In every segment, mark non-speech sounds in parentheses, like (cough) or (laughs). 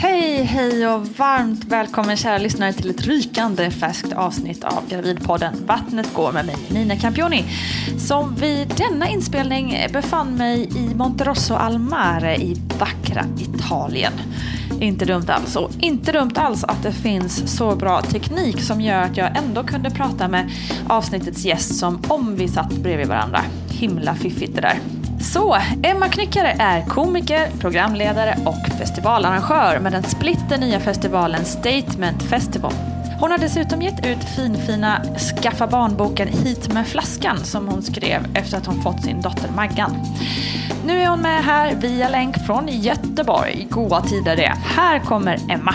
Hej, hej och varmt välkommen kära lyssnare till ett rykande färskt avsnitt av Gravidpodden Vattnet går med mig, Nina Campioni. Som vid denna inspelning befann mig i Monterosso al Mare i vackra Italien. Inte dumt alls och inte dumt alls att det finns så bra teknik som gör att jag ändå kunde prata med avsnittets gäst som om vi satt bredvid varandra. Himla fiffigt det där. Så, Emma Knyckare är komiker, programledare och festivalarrangör med den splitter nya festivalen Statement Festival. Hon har dessutom gett ut finfina Skaffa barnboken Hit med flaskan som hon skrev efter att hon fått sin dotter Maggan. Nu är hon med här via länk från Göteborg. Goa tider det. Här kommer Emma.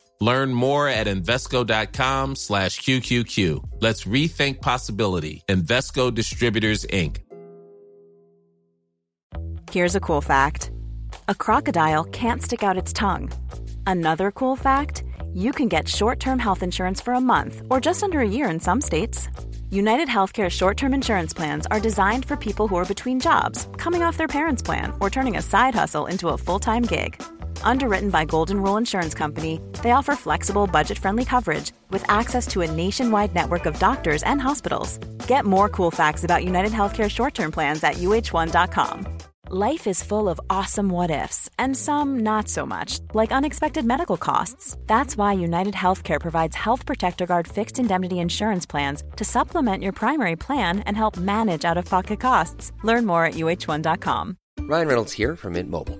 Learn more at Invesco.com slash QQQ. Let's rethink possibility. Invesco Distributors, Inc. Here's a cool fact a crocodile can't stick out its tongue. Another cool fact you can get short term health insurance for a month or just under a year in some states. United Healthcare short term insurance plans are designed for people who are between jobs, coming off their parents' plan, or turning a side hustle into a full time gig. Underwritten by Golden Rule Insurance Company, they offer flexible, budget friendly coverage with access to a nationwide network of doctors and hospitals. Get more cool facts about United Healthcare short term plans at uh1.com. Life is full of awesome what ifs, and some not so much, like unexpected medical costs. That's why United Healthcare provides Health Protector Guard fixed indemnity insurance plans to supplement your primary plan and help manage out of pocket costs. Learn more at uh1.com. Ryan Reynolds here from Mint Mobile.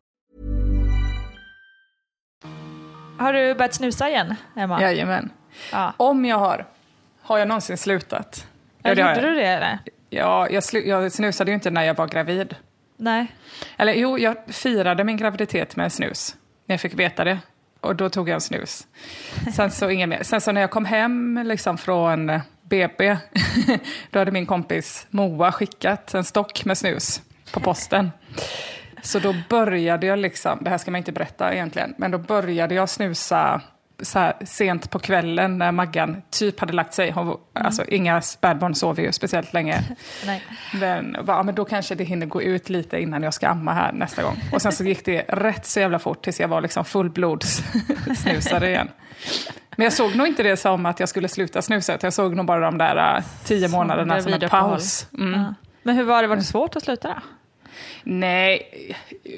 Har du börjat snusa igen, Emma? Jajamän. Ja. Om jag har. Har jag någonsin slutat? Ja, det gjorde du det eller? Ja, jag, slu- jag snusade ju inte när jag var gravid. Nej. Eller jo, jag firade min graviditet med snus. När jag fick veta det. Och då tog jag en snus. Sen så inget mer. Sen så när jag kom hem liksom från BB, (laughs) då hade min kompis Moa skickat en stock med snus på posten. Så då började jag liksom, det här ska man inte berätta egentligen, men då började jag snusa så sent på kvällen när Maggan typ hade lagt sig. Hon, Alltså inga spädbarn sover ju speciellt länge. (laughs) Nej. Men, bara, ja, men då kanske det hinner gå ut lite innan jag ska amma här nästa gång. Och sen så gick det rätt så jävla fort tills jag var liksom fullblods snusare igen. Men jag såg nog inte det som att jag skulle sluta snusa, jag såg nog bara de där uh, tio månaderna som en paus. Mm. Ja. Men hur var det? Var det svårt att sluta då? Nej,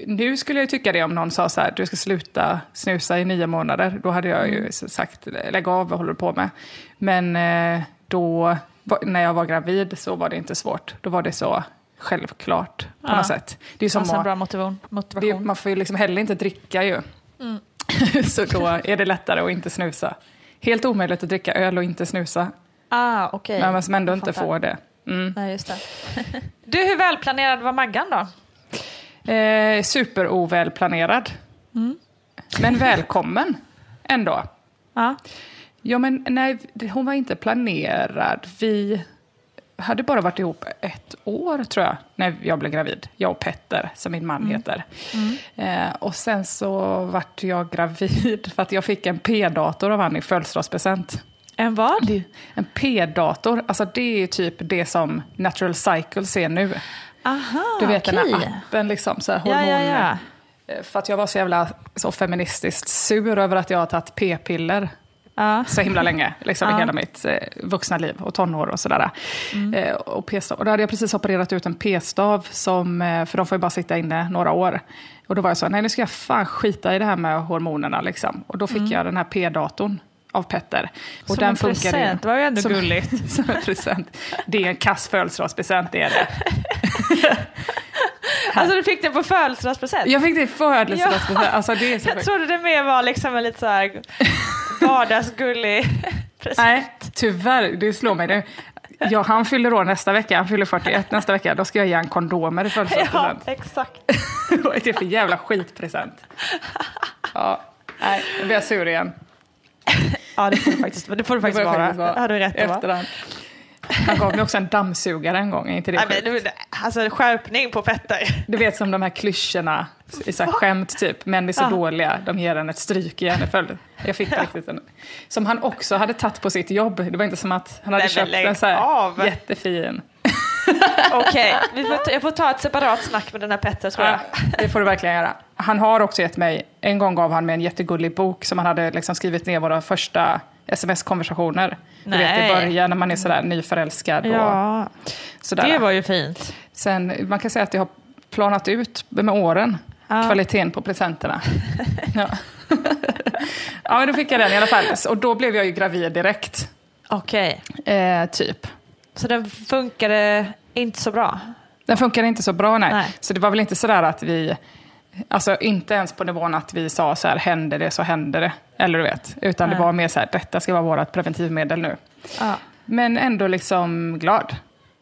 nu skulle jag tycka det om någon sa så här, du ska sluta snusa i nio månader. Då hade jag ju sagt, lägg av, vad håller du på med? Men eh, då, när jag var gravid så var det inte svårt. Då var det så självklart på Ja. något sätt. Det är som Alltså en bra motivation. det, man får ju liksom heller inte dricka ju. (laughs) så då är det lättare att inte snusa. Helt omöjligt att dricka öl och inte snusa. Ah, okej. Men man som ändå inte får det. Mm. Nej, just (laughs) du, hur välplanerad var Maggan då? Eh, Superovälplanerad. Men välkommen ändå. Ja. Ja, men nej, hon var inte planerad. Vi hade bara varit ihop ett år tror jag, när jag blev gravid. Jag och Petter, som min man heter. Eh, och sen så vart jag gravid för att jag fick en P-dator av han i födelsedagspresent. En vad? En P-dator, alltså det är typ det som Natural Cycle ser nu. Aha, Du vet den okej. här appen, liksom, så här Ja, hormon... ja, ja. Eh, För att jag var så jävla så feministiskt sur över att jag har tagit p-piller Ja. så himla länge, liksom Ja. i hela mitt eh, vuxna liv och tonår och sådär. Mm. Eh, och, p-stav. och då hade jag precis opererat ut en p-stav, som, eh, för de får ju bara sitta inne några år. Och då var jag så, nej nu ska jag fan skita i det här med hormonerna. Liksom. Och då fick jag den här p-datorn av Petter. Och. Som en present, det var ju ändå som, gulligt. (laughs) som en present. Det är en kass födelsedagspresent, det är det. (laughs) Alltså du fick den på födelsedagspresent? Jag fick det i födelsedagspresent. Alltså, det är så (laughs) Jag sjukt. trodde det mer var liksom en lite så här vardagsgullig present. Nej, tyvärr. Det slår mig nu. Ja, han fyller år nästa vecka. Han fyller 41 nästa vecka. Då ska jag ge han kondomer i Ja, födelsedagspresent. exakt. Vad är det för jävla skitpresent? Ja, nej, nu blir jag sur igen. Ja, det får du faktiskt, det får du faktiskt Det vara. faktiskt vara. Det hade du rätt att vara. Han gav mig också en dammsugare en gång. Inte det Nej, men, alltså skärpning på Petter. Du vet som de här klyschorna i så här skämt typ. Män är så Ja. dåliga, de ger en ett stryk i följd. Jag fick riktigt en. Som han också hade tagit på sitt jobb. Det var inte som att han hade Nej, köpt en så här av. jättefin. Okej, ta- jag får ta ett separat snack med den här Petter tror jag. Ja, det får du verkligen göra. Han har också gett mig, en gång gav han mig en jättegullig bok som han hade liksom skrivit ner våra första sms-konversationer. Du vet i början när man är sådär nyförälskad. Och Ja, sådär. det var ju fint. Sen, man kan säga att det har planat ut med åren, Ja. kvaliteten på presenterna. (laughs) ja. ja, men då fick jag den i alla fall. Och då blev jag ju gravid direkt, Okej, eh, typ. så den funkade inte så bra? Den funkade inte så bra, nej. Nej. Så det var väl inte sådär att vi... Alltså inte ens på nivån att vi sa så här, händer det så händer det. Eller du vet. Utan det var mer så här, detta ska vara vårt preventivmedel nu. Ja. Men ändå liksom glad.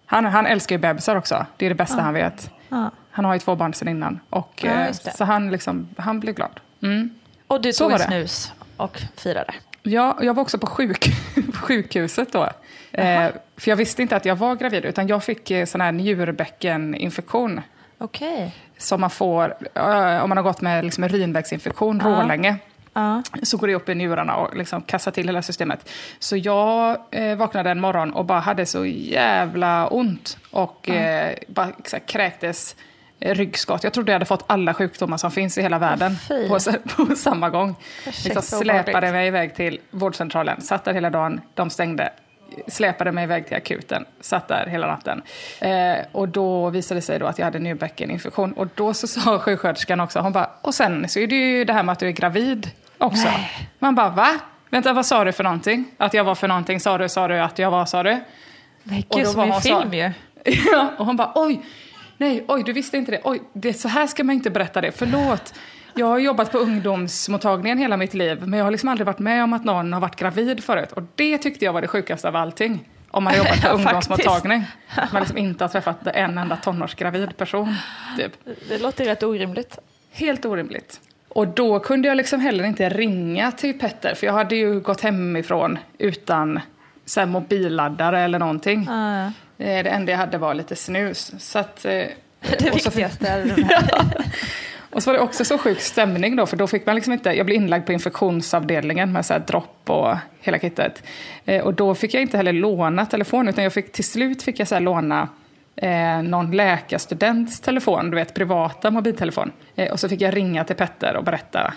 Han, han älskar ju bebisar också. Det är det bästa han vet. Ja. Han har ju två barn sedan innan. Och, Ja, eh, så han, liksom, han blev glad. Mm. Och du Så tog en snus och firade? Ja, jag var också på sjuk, (laughs) sjukhuset då. Eh, för jag visste inte att jag var gravid, utan jag fick eh, sån här njurbäckeninfektion. Okej. Som man får eh, om man har gått med liksom, en urinvägsinfektion rålänge. Ja. Så går det upp i njurarna och liksom kastar till hela systemet. Så jag eh, vaknade en morgon och bara hade så jävla ont. Och eh, bara här, kräktes eh, ryggskott. Jag trodde jag hade fått alla sjukdomar som finns i hela världen på, (laughs) på samma gång. Shit, Liksom släpade mig iväg till vårdcentralen, satt där hela dagen, de stängde. Släpade mig iväg till akuten, satt där hela natten. Eh, och då visade det sig då att jag hade njurbäckeninfektion. Och då så sa sjuksköterskan också, hon bara, och sen så är det ju det här med att du är gravid också. Man bara, va? Vänta, vad sa du för någonting? Att jag var för någonting? Sa du, sa du att jag var, sa du? Gud, då som i film ju. (laughs) Ja, och hon bara oj, nej, oj, du visste inte det. Oj, det, så här ska man inte berätta det. Förlåt. Jag har jobbat på ungdomsmottagningen hela mitt liv, men jag har liksom aldrig varit med om att någon har varit gravid förut. Och det tyckte jag var det sjukaste av allting. Om man har jobbat på (laughs) Ja, ungdomsmottagning. Att man liksom inte har träffat en enda tonårsgravid person. Typ. Det låter rätt orimligt. Helt orimligt. Och då kunde jag liksom heller inte ringa till Petter, för jag hade ju gått hemifrån utan så här, mobilladdare eller någonting. Ja. Eh, Det enda jag hade var lite snus. Så att, eh, (laughs) Det så- viktigaste den här. (laughs) Och så var det också så sjuk stämning då, för då fick man liksom inte, jag blev inlagd på infektionsavdelningen med så här dropp och hela kittet. Eh, och då fick jag inte heller låna telefon, utan jag fick, till slut fick jag så låna eh, någon läkarstudents telefon, du vet privata mobiltelefon. Eh, och så fick jag ringa till Petter och berätta,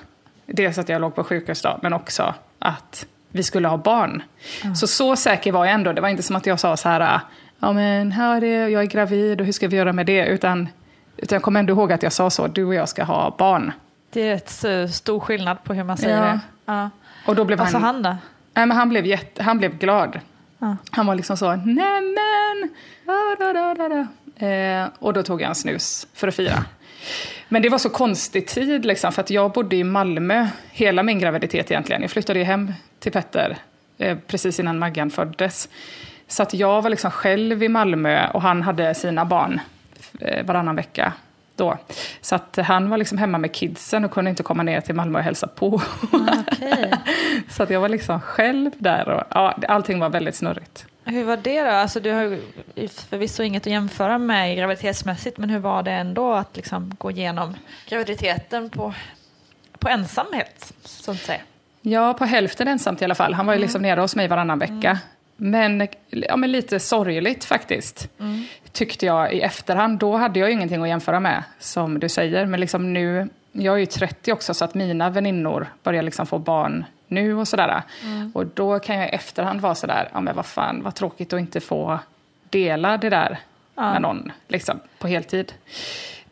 dels att jag låg på sjukhus då, men också att vi skulle ha barn. Så så säker var jag ändå, det var inte som att jag sa så här, ja men här är jag är gravid och hur ska vi göra med det? Utan, utan jag kommer ändå ihåg att jag sa så, du och jag ska ha barn. Det är rätt så stor skillnad på hur man säger Ja. det. Ja. Och då blev Vad sa han, då? Nej, men han, blev jätte, han blev glad. Ja. Han var liksom så, nämen! Da, da, da, da, da. Eh, och då tog jag en snus för att fira. Men det var så konstig tid, liksom, för att jag bodde i Malmö hela min graviditet egentligen. Jag flyttade hem till Petter eh, precis innan Maggan föddes. Så att jag var liksom själv i Malmö och han hade sina barn eh, varannan vecka då. Så att han var liksom hemma med kidsen och kunde inte komma ner till Malmö och hälsa på. Okej. (laughs) Så att jag var liksom själv där och ja, allting var väldigt snurrigt. Hur var det då? Alltså, du har förvisso inget att jämföra med graviditetsmässigt, men hur var det ändå att liksom gå igenom graviditeten på, på ensamhet, så att säga? Ja, på hälften ensamt i alla fall. Han var ju liksom nere hos mig varannan vecka. Men, ja, men lite sorgligt faktiskt, tyckte jag i efterhand. Då hade jag ju ingenting att jämföra med, som du säger. Men liksom nu, jag är ju 30 också, så att mina väninnor börjar liksom få barn nu och sådär. Och då kan jag i efterhand vara sådär, ja men vad fan, vad tråkigt att inte få dela det där med någon liksom, på heltid.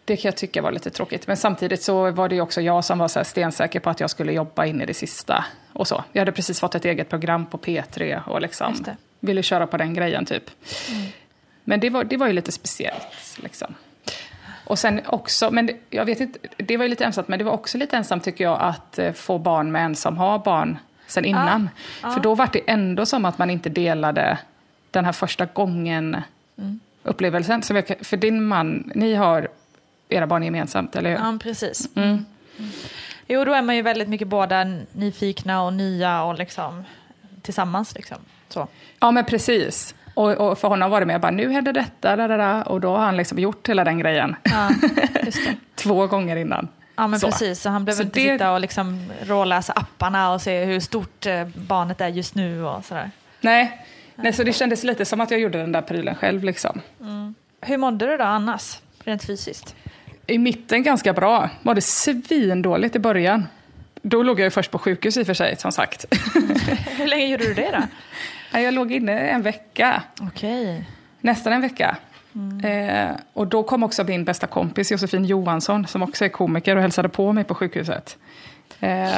Det kan jag tycka var lite tråkigt. Men samtidigt så var det ju också jag som var så stensäker på att jag skulle jobba in i det sista. Och så. Jag hade precis fått ett eget program på P3 och liksom ville köra på den grejen typ. Men det var, det var ju lite speciellt. Liksom. Och sen också, men det, jag vet inte, det var ju lite ensamt, men det var också lite ensamt tycker jag att eh, få barn med en som har barn sen innan. För då var det ändå som att man inte delade den här första gången upplevelsen. Så för din man, ni har era barn gemensamt, eller hur? Ja, precis. Mm. Jo, då är man ju väldigt mycket båda nyfikna och nya och liksom tillsammans. Liksom. Så. Ja, men precis. Och, och för honom var det mer bara, nu hände detta, da, da, da, och då har han liksom gjort hela den grejen. Ja. (laughs) Två gånger innan. Ja, men Så. precis. Så han behöver inte det- sitta och liksom råläsa apparna och se hur stort eh, barnet är just nu och sådär. Nej. Nej, så det kändes lite som att jag gjorde den där prylen själv. Liksom. Hur mådde du då annars, rent fysiskt? I mitten ganska bra. Var det svindåligt i början. Då låg jag ju först på sjukhus i och för sig, som sagt. (laughs) Hur länge gjorde du det då? Jag låg inne en vecka. Okej. Nästan en vecka. Eh, och då kom också min bästa kompis Josefin Johansson, som också är komiker, och hälsade på mig på sjukhuset. Eh,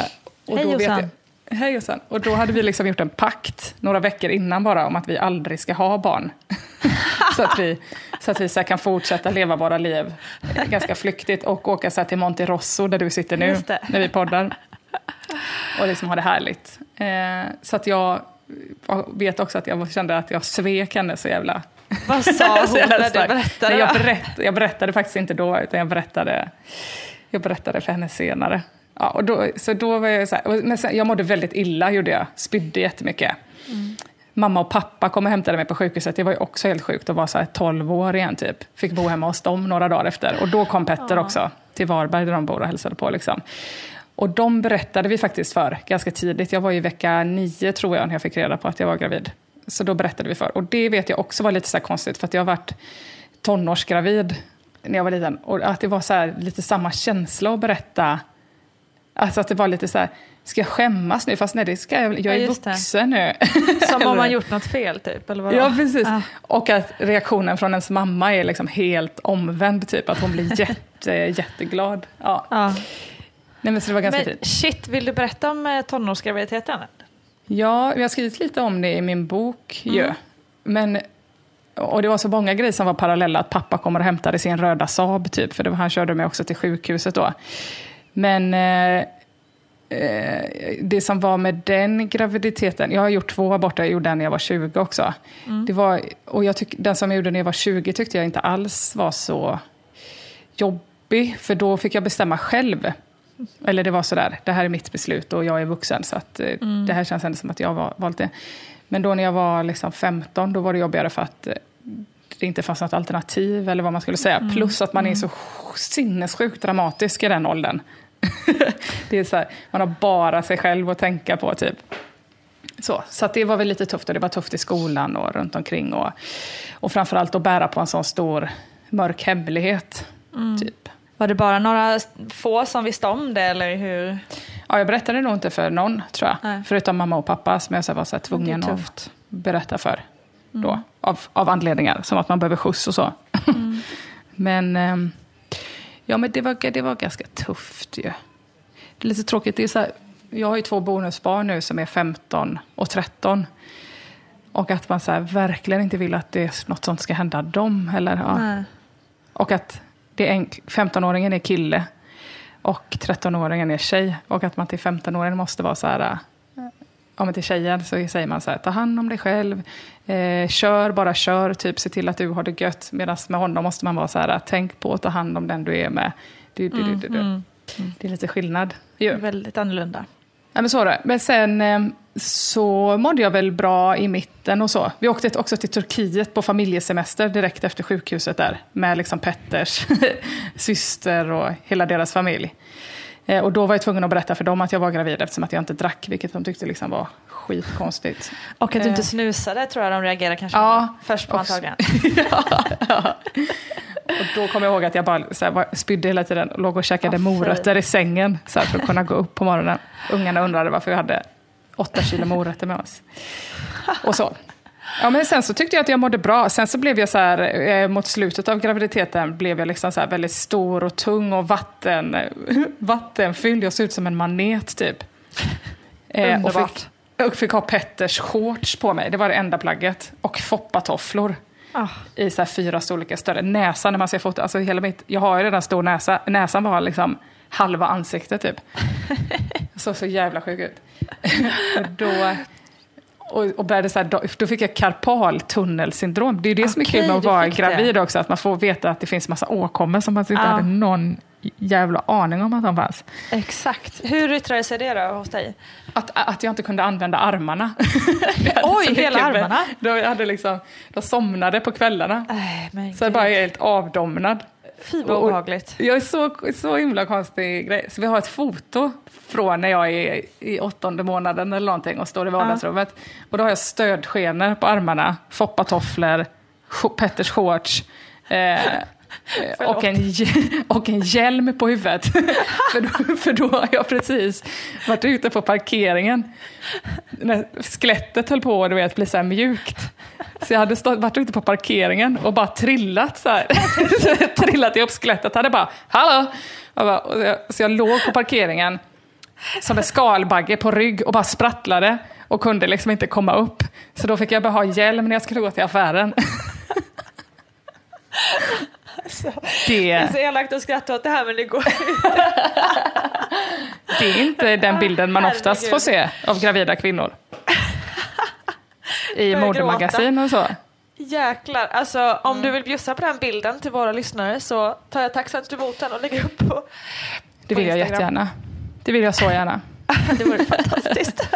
och Hej, Jossan. Hej Jossan. Och då hade vi liksom gjort en pakt några veckor innan bara om att vi aldrig ska ha barn. (laughs) så att vi, så att vi så kan fortsätta leva våra liv ganska flyktigt och åka så till Monte Rosso där du sitter nu när vi poddar. Och liksom ha det härligt. Eh, så att jag vet också att jag kände att jag svek henne så jävla Vad sa (laughs) hon när du berättade? Nej, jag, berätt, jag berättade faktiskt inte då, utan jag berättade, jag berättade för henne senare. Ja, och då, så då var jag så här, men sen, jag mådde väldigt illa, gjorde jag. Spydde jättemycket. Mamma och pappa kom och hämtade mig på sjukhuset. Det var ju också helt sjukt att vara så här 12 år igen typ. Fick bo hemma hos dem några dagar efter. Och då kom Petter också till Varberg där de bor och hälsade på. Liksom. Och de berättade vi faktiskt för ganska tidigt. Jag var i vecka nio tror jag när jag fick reda på att jag var gravid. Så då berättade vi för. Och det vet jag också var lite så konstigt för att jag har varit tonårsgravid när jag var liten. Och att det var så lite samma känsla att berätta. Alltså att det var lite så här, ska jag skämmas nu? Fast nej, det ska jag, jag Ja, är det. vuxen nu. (laughs) Som om man (laughs) gjort något fel typ, eller vadå? Ja, precis. Ah. Och att reaktionen från ens mamma är liksom helt omvänd, typ. Att hon blir (laughs) jätte, jätteglad. Ja. Ja. Nej, men så det var ganska Men fint. shit, vill du berätta om eh, tonårsgraviditeten? Ja, vi har skrivit lite om det i min bok ju. Mm. Men, och det var så många grejer som var parallella. Att pappa kommer och hämtade sin röda Saab, typ. För det var, han körde mig också till sjukhuset då. Men eh, eh, det som var med den graviditeten, jag har gjort två aborter, jag gjorde en när jag var 20 också. Det var, och jag tyck, den som jag gjorde när jag var 20 tyckte jag inte alls var så jobbig, för då fick jag bestämma själv. Eller det var sådär, det här är mitt beslut och jag är vuxen, så att, eh, det här känns ändå som att jag har valt det. Men då när jag var liksom 15, då var det jobbigare för att eh, det inte fanns något alternativ, eller vad man skulle säga. Plus att man är så sinnessjukt dramatisk i den åldern. (laughs) det är så här, man har bara sig själv att tänka på, typ. Så, så det var väl lite tufft, och det var tufft i skolan och runt omkring. Och, och framförallt att bära på en sån stor mörk hemlighet. Typ. Var det bara några få som visste om det eller hur? Ja, jag berättade nog inte för någon, tror jag. Nej. Förutom mamma och pappa, som jag så var så tvungen att berätta för. Då, av, av anledningar, som att man behöver skjuts och så. (laughs) men ehm, ja, men det, var, det var ganska tufft ju. Det är lite tråkigt. Det är så här, jag har ju två bonusbarn nu som är 15 och 13. Och att man så här, verkligen inte vill att det är något sånt ska hända dem. Eller, ja. Och att det är en, 15-åringen är kille och 13-åringen är tjej. Och att man till 15-åringen måste vara så här... men till tjejen så säger man så här, ta hand om dig själv, eh, kör, bara kör, typ se till att du har det gött. Medan med honom måste man vara så här, tänk på att ta hand om den du är med. Du, du, du, du, du. Det är lite skillnad. ju. Väldigt annorlunda. Ja, men så det. Men sen, eh, så mådde jag väl bra i mitten och så. Vi åkte också till Turkiet på familjesemester direkt efter sjukhuset där. Med liksom Petters (laughs) syster och hela deras familj. Eh, och då var jag tvungen att berätta för dem att jag var gravid eftersom att jag inte drack, vilket de tyckte liksom var skitkonstigt. Och att du inte Eh, snusade tror jag de reagerar kanske Ja. Först på också. antagligen. (laughs) ja, ja. Och då kommer jag ihåg att jag bara så här, spydde hela tiden och låg och käkade fy. morötter i sängen så här, för att kunna gå upp på morgonen. Ungarna undrade varför vi hade åtta kilo morötter med oss. Och så. Ja, men sen så tyckte jag att jag mådde bra. Sen så blev jag så här, eh, mot slutet av graviditeten blev jag liksom så här väldigt stor och tung och vatten, (laughs) vattenfylld. Jag såg ut som en manet typ. Eh, och, fick, och fick ha Petters shorts på mig. Det var det enda plagget. Och foppatofflor Ah. i så fyra storlekar större. Näsan, när man ser foto, alltså hela mitt, jag har ju redan stor näsa. Näsan var liksom halva ansiktet typ. (laughs) Så så jävla sjuk ut. (laughs) då, och, och började så här, då, då fick jag karpaltunnelsyndrom. Det är ju det som är kul med att vara fick det. gravid också, att man får veta att det finns massa åkommor som man inte Ja. hade någon jävla aning om att de fanns. Exakt. Hur yttrade sig det då hos dig? Att, att jag inte kunde använda armarna. (laughs) Oj, hela med- armarna? Då jag hade liksom, jag somnade på kvällarna. Men Så jag bara är helt avdomnad. Fy vad obehagligt. Jag är så, så himla konstig grej. Så vi har ett foto från när jag är i åttonde månaden eller någonting och står i vardagsrummet. Och då har jag stödskenor på armarna, foppatofflor, Petters shorts. Eh, (laughs) och, en, och en hjälm på huvudet. (laughs) för, då, för då har jag precis varit ute på parkeringen. När skelettet höll på du vet, bli så här mjukt. Så jag hade stått, varit ute på parkeringen och bara trillat så här. (laughs) trillat ihop skelettet. hade bara, hallå! Jag bara, jag, så jag låg på parkeringen som en skalbagge på rygg och bara sprattlade och kunde liksom inte komma upp. Så då fick jag bara ha hjälm när jag skulle gå till affären. Det är Det, så elakt att skratta åt det här men det går (laughs) det är inte den bilden man oftast Herregud. får se av gravida kvinnor. I modemagasin och så. Jäklar, alltså om du vill bjussa på den bilden till våra lyssnare så tar jag tacksamt emot den och lägger upp på... Det på vill jag Instagram. jättegärna. Det vill jag så gärna. (laughs) Det vore fantastiskt.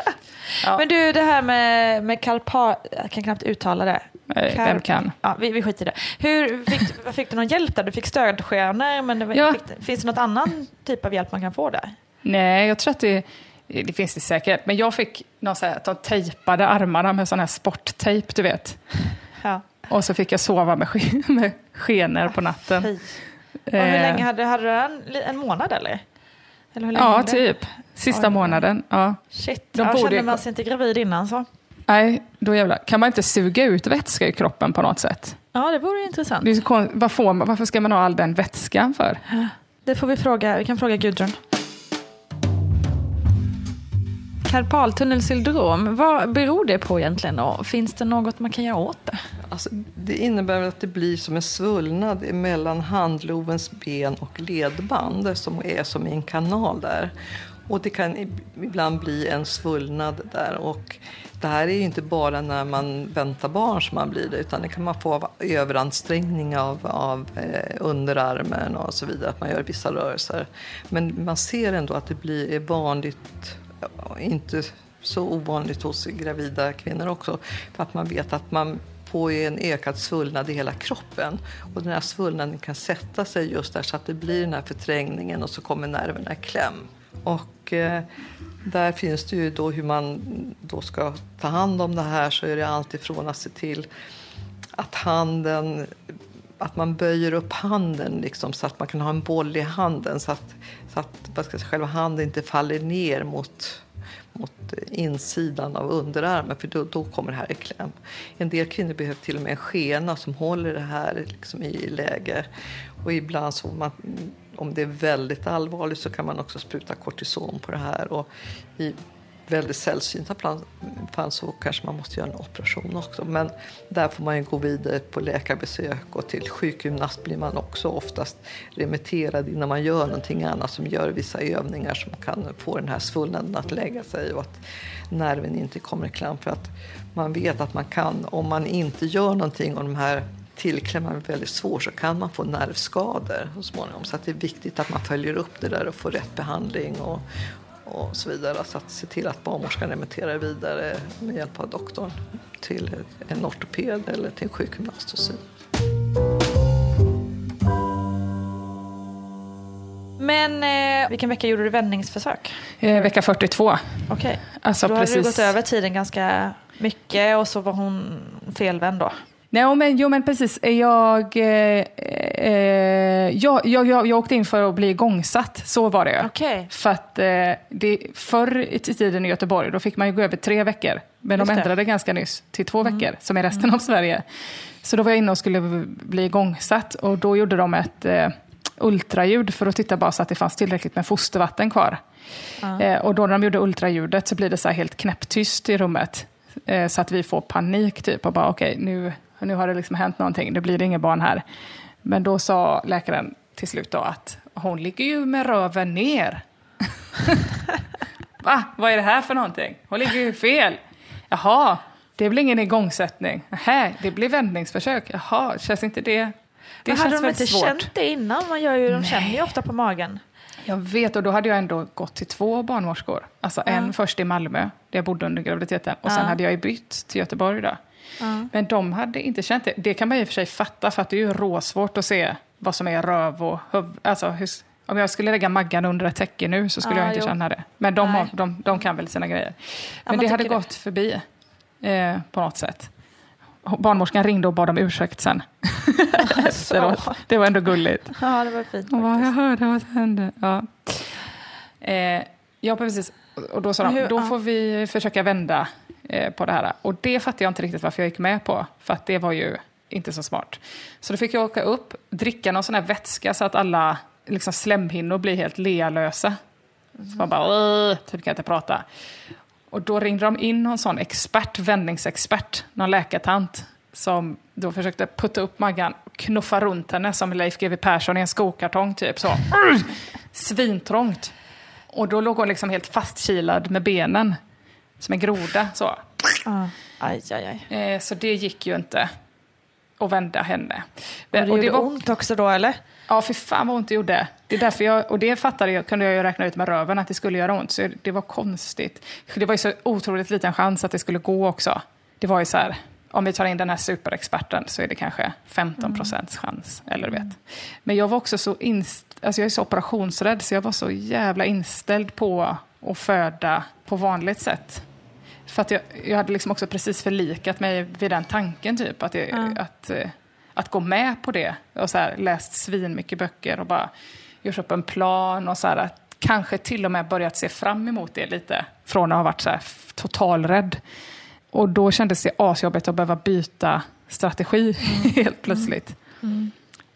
Ja. Men du, det här med, med kalpar... Jag kan knappt uttala det. Eh, Kar- Vem kan? Ja, vi, vi skiter i det. Hur, fick, (laughs) fick du någon hjälp där? Du fick stödstjärnor, men det, Ja. fick, finns det något annan typ av hjälp man kan få där? Nej, jag tror att det, det finns det säkert. Men jag fick någon så här, att de tejpade armarna med sån här sporttejp, du vet. Ja. Och så fick jag sova med, (laughs) med skenor på natten. Fy. Och hur Eh, länge hade, hade du den? En månad eller? Ja, typ. Sista Oj. månaden. Ja. Shit, De ja, borde- kände man sig inte gravid innan så? Nej, då jävlar. Kan man inte suga ut vätska i kroppen på något sätt? Ja, det vore intressant. Det är så kon- vad får man, varför ska man ha all den vätskan för? Det får vi fråga, vi kan fråga Gudrun. Karpaltunnelsyndrom, vad beror det på egentligen och finns det något man kan göra åt det? Alltså, det innebär att det blir som en svullnad mellan handlovens ben och ledband som är som i en kanal där. Och det kan ibland bli en svullnad där. Och det här är ju inte bara när man väntar barn som man blir det utan det kan man få av överansträngning av, av eh, underarmen och så vidare, att man gör vissa rörelser. Men man ser ändå att det blir är vanligt, inte så ovanligt hos gravida kvinnor också, för att man vet att man får en ökad svullnad i hela kroppen. Och den här svullnaden kan sätta sig just där så att det blir den här förträngningen och så kommer nerverna i kläm. Och eh, där finns det ju då hur man då ska ta hand om det här så är det alltifrån att se till att handen att man böjer upp handen liksom, så att man kan ha en boll i handen så att, så att vad ska jag säga, själva handen inte faller ner mot, mot insidan av underarmen för då, då kommer det här i kläm. En del kvinnor behöver till och med en skena som håller det här liksom i läge. Och ibland så man, om det är väldigt allvarligt så kan man också spruta kortison på det här. Och i väldigt sällsynta fall så kanske man måste göra en operation också. Men där får man ju gå vidare på läkarbesök och till sjukgymnast blir man också oftast remitterad innan man gör någonting annat som gör vissa övningar som kan få den här svullnaden att lägga sig och att nerven inte kommer i klam. För att man vet att man kan, om man inte gör någonting och de här tillklämman är väldigt svår så kan man få nervskador så småningom. Så att det är viktigt att man följer upp det där och får rätt behandling och, och så vidare. Alltså att se till att barnmorskan remitterar vidare med hjälp av doktorn till en ortoped eller till en sjukgymnast och så vidare. Men eh, vilken vecka gjorde du vändningsförsök? Eh, vecka 42. Okej. Alltså Då hade du precis. gått över tiden ganska mycket och så var hon felvänd då. Nej, men, jo, men precis. Jag, eh, eh, jag, jag, jag, jag åkte in för att bli igångsatt, så var det. Okej. För att eh, det, förr i tiden i Göteborg, då fick man ju gå över tre veckor. Men Just de det. ändrade ganska nyss till två veckor, som i resten av Sverige. Så då var jag inne och skulle bli igångsatt och då gjorde de ett eh, ultraljud för att titta bara så att det fanns tillräckligt med fostervatten kvar. Eh, och då när de gjorde ultraljudet så blir det så här helt knäpptyst i rummet. Eh, så att vi får panik typ och bara okej, nu, nu har det liksom hänt någonting, det blir inget barn här. Men då sa läkaren till slut då att hon ligger ju med röven ner. (laughs) Va? Vad är det här för någonting? Hon ligger ju fel. Jaha, det blir ingen igångsättning. Nähä, det blir vändningsförsök. Jaha, känns inte det... Det Men hade de inte svårt. känt det innan? Man gör ju, de känner ju ofta på magen. Jag vet, och då hade jag ändå gått till två barnmorskor. Alltså en först i Malmö, där jag bodde under graviditeten, och sen hade jag bytt till Göteborg då. Men de hade inte känt det. Det kan man i och för sig fatta, för att det är ju råsvårt att se vad som är röv och huvud. Alltså, hur, om jag skulle lägga Maggan under ett täcke nu så skulle Ja, jag inte jo. känna det. Men de, har, de, de kan väl sina grejer. Men man det hade det. gått förbi eh, på något sätt. Barnmorskan ringde och bad om ursäkt sen. (laughs) (laughs) Efteråt. Det var ändå gulligt. Ja, det var fint Hon bara, jag hörde vad som hände. Ja, eh, ja precis. Och då sa de, Hur- då ja. får vi försöka vända eh, på det här. Och det fattade jag inte riktigt varför jag gick med på. För att det var ju inte så smart. Så då fick jag åka upp, dricka någon sån här vätska så att alla liksom, slemhinnor blir helt lealösa. Så man bara, typ kan inte prata. Och då ringde de in någon sån expert, vändningsexpert, någon läkartant som då försökte putta upp Maggan och knuffa runt henne som Leif GW Persson i en skokartong typ så. Mm! Svintrångt. Och då låg hon liksom helt fastkilad med benen som en groda så. Ja. Aj, aj, aj. Eh, så det gick ju inte att vända henne. Och det och gjorde ont också då, eller? Ja, för fan vad ont det gjorde. Det är därför jag, och det fattade jag, kunde jag ju räkna ut med röven att det skulle göra ont. Så det var konstigt. Det var ju så otroligt liten chans att det skulle gå också. Det var ju så här, om vi tar in den här superexperten så är det kanske 15 procents chans. Eller vet. Men jag var också så, inst, alltså jag är så operationsrädd så jag var så jävla inställd på att föda på vanligt sätt. För att jag, jag hade liksom också precis förlikat mig vid den tanken, typ. Att, jag, att, eh, att gå med på det. Och så här, läst svin mycket böcker och bara gjort upp en plan. Och så här, att kanske till och med börjat se fram emot det lite. Från att ha varit så här, totalrädd. Och då kändes det asjobbigt att behöva byta strategi (laughs) helt plötsligt.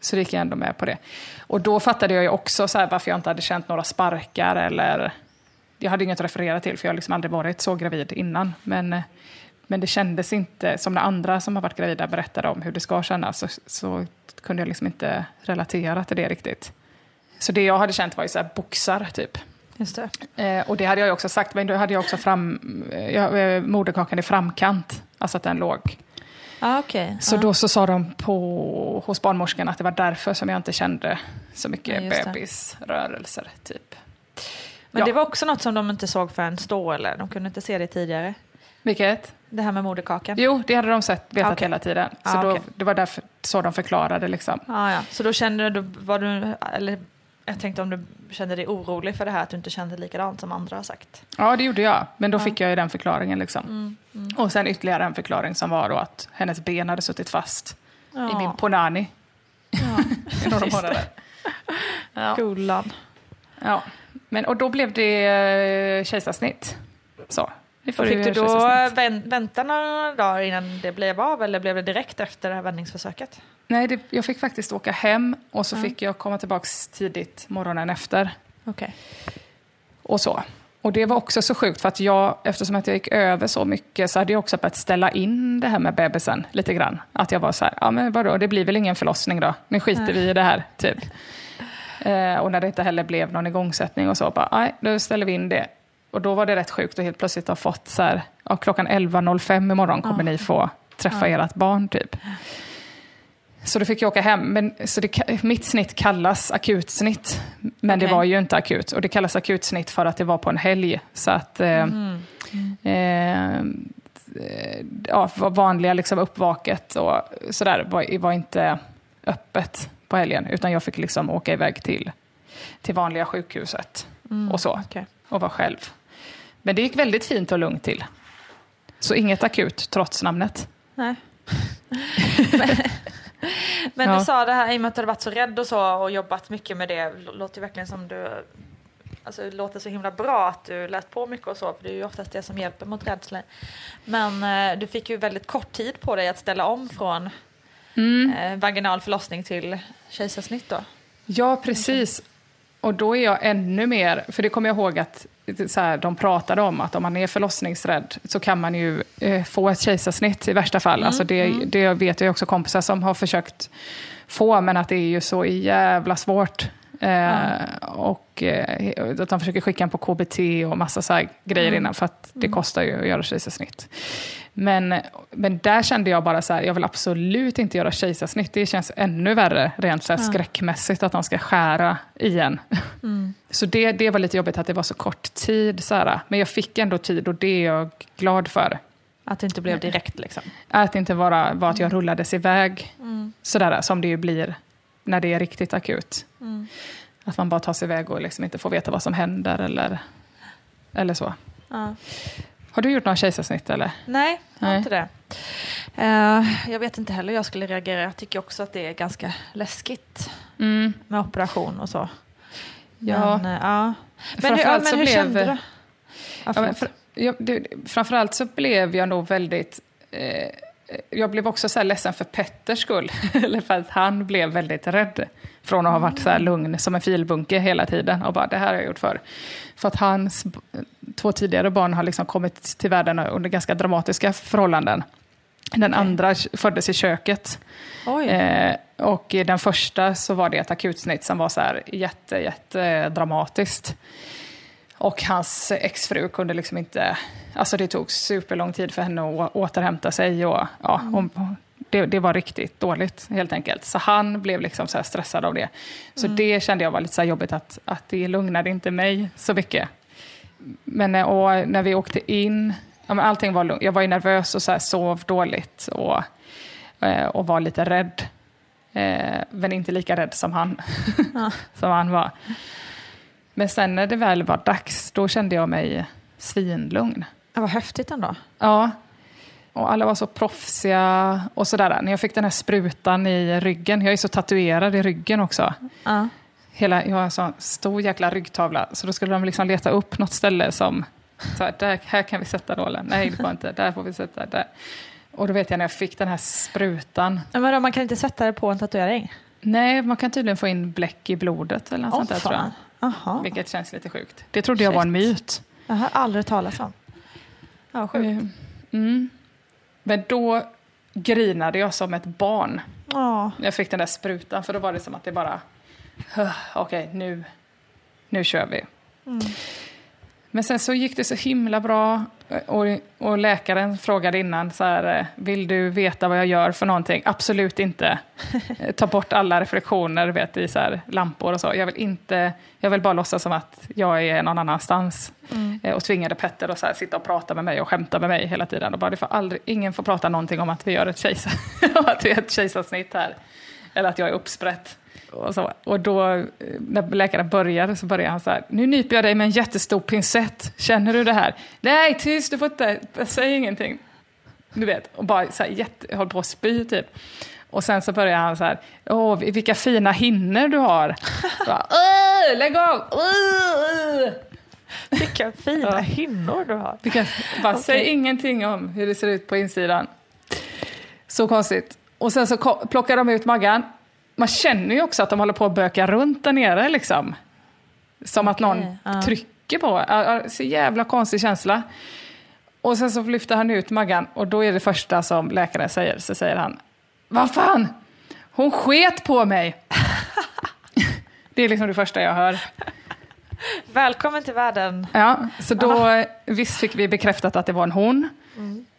Så det gick jag ändå med på det. Och då fattade jag ju också så varför jag inte hade känt några sparkar eller... Jag hade inget att referera till för jag har liksom aldrig varit så gravid innan. Men, eh, men det kändes inte, som när andra som har varit gravida berättade om hur det ska kännas, så, så kunde jag liksom inte relatera till det riktigt. Så det jag hade känt var ju så här boxar, typ. Just det. Eh, och det hade jag ju också sagt, men då hade jag också fram, eh, jag, eh, moderkakan i framkant, alltså att den låg. Ah, okej. Så Ja. då så sa de på, hos barnmorskan att det var därför som jag inte kände så mycket Ja, bebisrörelser, typ. Men Ja. det var också något som de inte såg förrän då, eller? De kunde inte se det tidigare. Vilket? Det här med moderkakan. Jo, det hade de sett, vetat Okej. hela tiden. Så Ah, då, okej. det var därför så de förklarade. Liksom. Ah, ja. Så då kände du, var du, eller jag tänkte om du kände dig orolig för det här, att du inte kände likadant som andra har sagt. Ja, det gjorde jag. Men då fick jag ju den förklaringen. Liksom. Och sen ytterligare en förklaring som var då att hennes ben hade suttit fast i min ponani (laughs) i några månader. Ja. Gullan. Ja. Men, och då blev det eh, kejsarsnitt. Så. Vi får fick du då vänta några dagar innan det blev av, eller blev det direkt efter det här vändningsförsöket? Nej, det, jag fick faktiskt åka hem och så fick jag komma tillbaka tidigt morgonen efter. Okej. och så. Och det var också så sjukt för att jag, eftersom att jag gick över så mycket så hade jag också börjat ställa in det här med bebisen lite grann. Att jag var så här, ja men vadå, det blir väl ingen förlossning då? Nu skiter vi i det här, typ. Eh, och när det inte heller blev någon igångsättning och så, bara, nej, då ställer vi in det. Och då var det rätt sjukt att helt plötsligt ha fått så här, ja, klockan 11.05 imorgon kommer ni få träffa ert barn, typ. Så då fick jag åka hem. Men, så det, mitt snitt kallas akutsnitt, men det Okej. var ju inte akut. Och det kallas akutsnitt för att det var på en helg. Så att... Eh, eh, ja, vanliga liksom uppvaket och sådär var, var inte öppet på helgen. Utan jag fick liksom åka iväg till, till vanliga sjukhuset och så. okej. Och vara själv. Men det gick väldigt fint och lugnt till. Så inget akut, trots namnet. Nej. (laughs) Men Ja. du sa det här, i och med att du hade varit så rädd och så och jobbat mycket med det, låter verkligen som du Alltså det låter så himla bra att du läst på mycket och så, för det är ju oftast det som hjälper mot rädslor. Men eh, du fick ju väldigt kort tid på dig att ställa om från eh, vaginal förlossning till kejsarsnitt då. Ja, precis. Och då är jag ännu mer, för det kommer jag ihåg att så här, de pratade om att om man är förlossningsrädd så kan man ju eh, få ett kejsarsnitt i värsta fall. Alltså det, det vet jag också kompisar som har försökt få, men att det är ju så jävla svårt. Eh, Och eh, att de försöker skicka en på KBT och massa så grejer innan, för att det kostar ju att göra kejsarsnitt. Men, men där kände jag bara så här, jag vill absolut inte göra kejsarsnitt. Det känns ännu värre rent så här skräckmässigt att de ska skära igen. Så det, det var lite jobbigt att det var så kort tid. Så här. Men jag fick ändå tid och det är jag glad för. Att det inte blev direkt liksom. Att det inte bara var att jag rullades iväg, sådär som det ju blir när det är riktigt akut. Att man bara tar sig iväg och liksom inte får veta vad som händer eller, eller så. Ja. Har du gjort några kejsarsnitt eller? Nej, jag har inte det. Eh, jag vet inte heller hur jag skulle reagera. Jag tycker också att det är ganska läskigt Mm. med operation och så. Ja. Men, ja. men, hur, men så hur blev- kände du? Ja, men för, jag, det, framförallt så blev jag nog väldigt... Eh, jag blev också så här ledsen för Petters skull. (laughs) Eller för att han blev väldigt rädd. Från att ha varit så här lugn som en filbunke hela tiden. Och bara, det här har jag gjort för. För att hans två tidigare barn har liksom kommit till världen under ganska dramatiska förhållanden. Den andra föddes i köket. Eh, och den första så var det ett akutsnitt som var så här jätte, jätte dramatiskt. Och hans exfru kunde liksom inte... Alltså det tog superlång tid för henne att återhämta sig. Och, ja, hon, det, det var riktigt dåligt helt enkelt. Så han blev liksom så stressad av det. Så det kände jag var lite så jobbigt att, att det lugnade inte mig så mycket. Men eh, och när vi åkte in, ja, men allting var lugnt. Jag var nervös och så sov dåligt och, eh, och var lite rädd. Eh, men inte lika rädd som han, (laughs) som han var. Men sen när det väl var dags, då kände jag mig svinlugn. Det var häftigt ändå. Ja. Och alla var så proffsiga och sådär. När jag fick den här sprutan i ryggen, jag är så tatuerad i ryggen också. Ja. Hela, jag har en sån stor jäkla ryggtavla, så då skulle de liksom leta upp något ställe som, så här, där, här kan vi sätta nålen. Nej, det går inte. Där får vi sätta. Där. Och då vet jag när jag fick den här sprutan. Ja, Men då, man kan inte sätta det på en tatuering? Nej, man kan tydligen få in bläck i blodet eller något sånt där tror jag. Jaha. Vilket känns lite sjukt. Det trodde jag var en myt. Jag har aldrig talat om. Ja, sjukt. Eh, Mm. Men då grinade jag som ett barn när jag fick den där sprutan. För då var det som att det bara... "Huh, Okej, nu, nu kör vi. Men sen så gick det så himla bra. Och, och läkaren frågade innan, så här, eh, vill du veta vad jag gör för någonting? Absolut inte. Eh, Ta bort alla reflektioner vet, i så här, lampor och så. Jag vill, inte, jag vill bara låtsas som att jag är någon annanstans. Eh, Och tvingade Petter att så här, sitta och prata med mig och skämta med mig hela tiden. Och bara, det får aldrig, ingen får prata någonting om att vi gör ett, kejsar, (laughs) att vi gör ett kejsarsnitt här. Eller att jag är uppsprätt. Och, så. och då, eh, när läkaren började, så började han så här. Nu nyper jag dig med en jättestor pincett. Känner du det här? Nej, tyst, du får inte. Säg ingenting. Du vet, och bara så här, jätte, höll på att spy typ. Och sen så började han så här. Åh, vilka fina hinnor du har. (laughs) Bara, "Åh, lägg av! Åh!" (laughs) Vilka fina hinnor du har. Vilka, bara, Säg ingenting om hur det ser ut på insidan. Så konstigt. Och sen så plockar de ut Maggan. Man känner ju också att de håller på att böka runt där nere. Liksom. Som att någon ja. trycker på. Så jävla konstig känsla. Och sen så lyfter han ut Maggan och då är det första som läkaren säger, så säger han Vad fan! Hon sket på mig! (laughs) det är liksom det första jag hör. Välkommen till världen. Ja, så då visst fick vi bekräftat att det var en hon.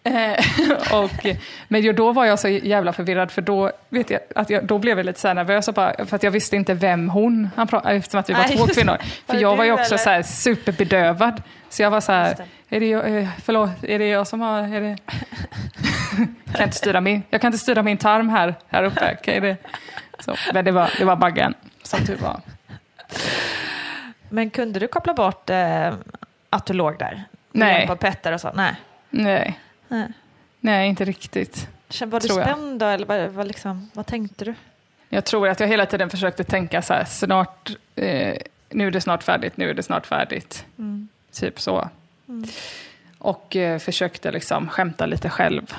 Eh, (laughs) och, men då var jag så jävla förvirrad för då, vet jag, att jag, då blev jag lite så nervös och bara, för att jag visste inte vem hon, han pratade, eftersom att vi var Nej, två kvinnor. För jag var ju också eller? så här superbedövad. Så jag var så här, det. är det jag, eh, förlåt, är det jag som har, är det... jag, (laughs) kan inte styra min, jag kan inte styra min tarm här, här uppe. Kan det? Så, men det var, det var baggen, som tur var. Men kunde du koppla bort eh, att du låg där? Nej. av Petter och så? Nej. Nej, Nej. nej inte riktigt. Var du spänd då eller vad, vad, liksom, vad tänkte du? Jag tror att jag hela tiden försökte tänka så här, snart, eh, nu är det snart färdigt, nu är det snart färdigt. Typ så. Och eh, försökte liksom skämta lite själv.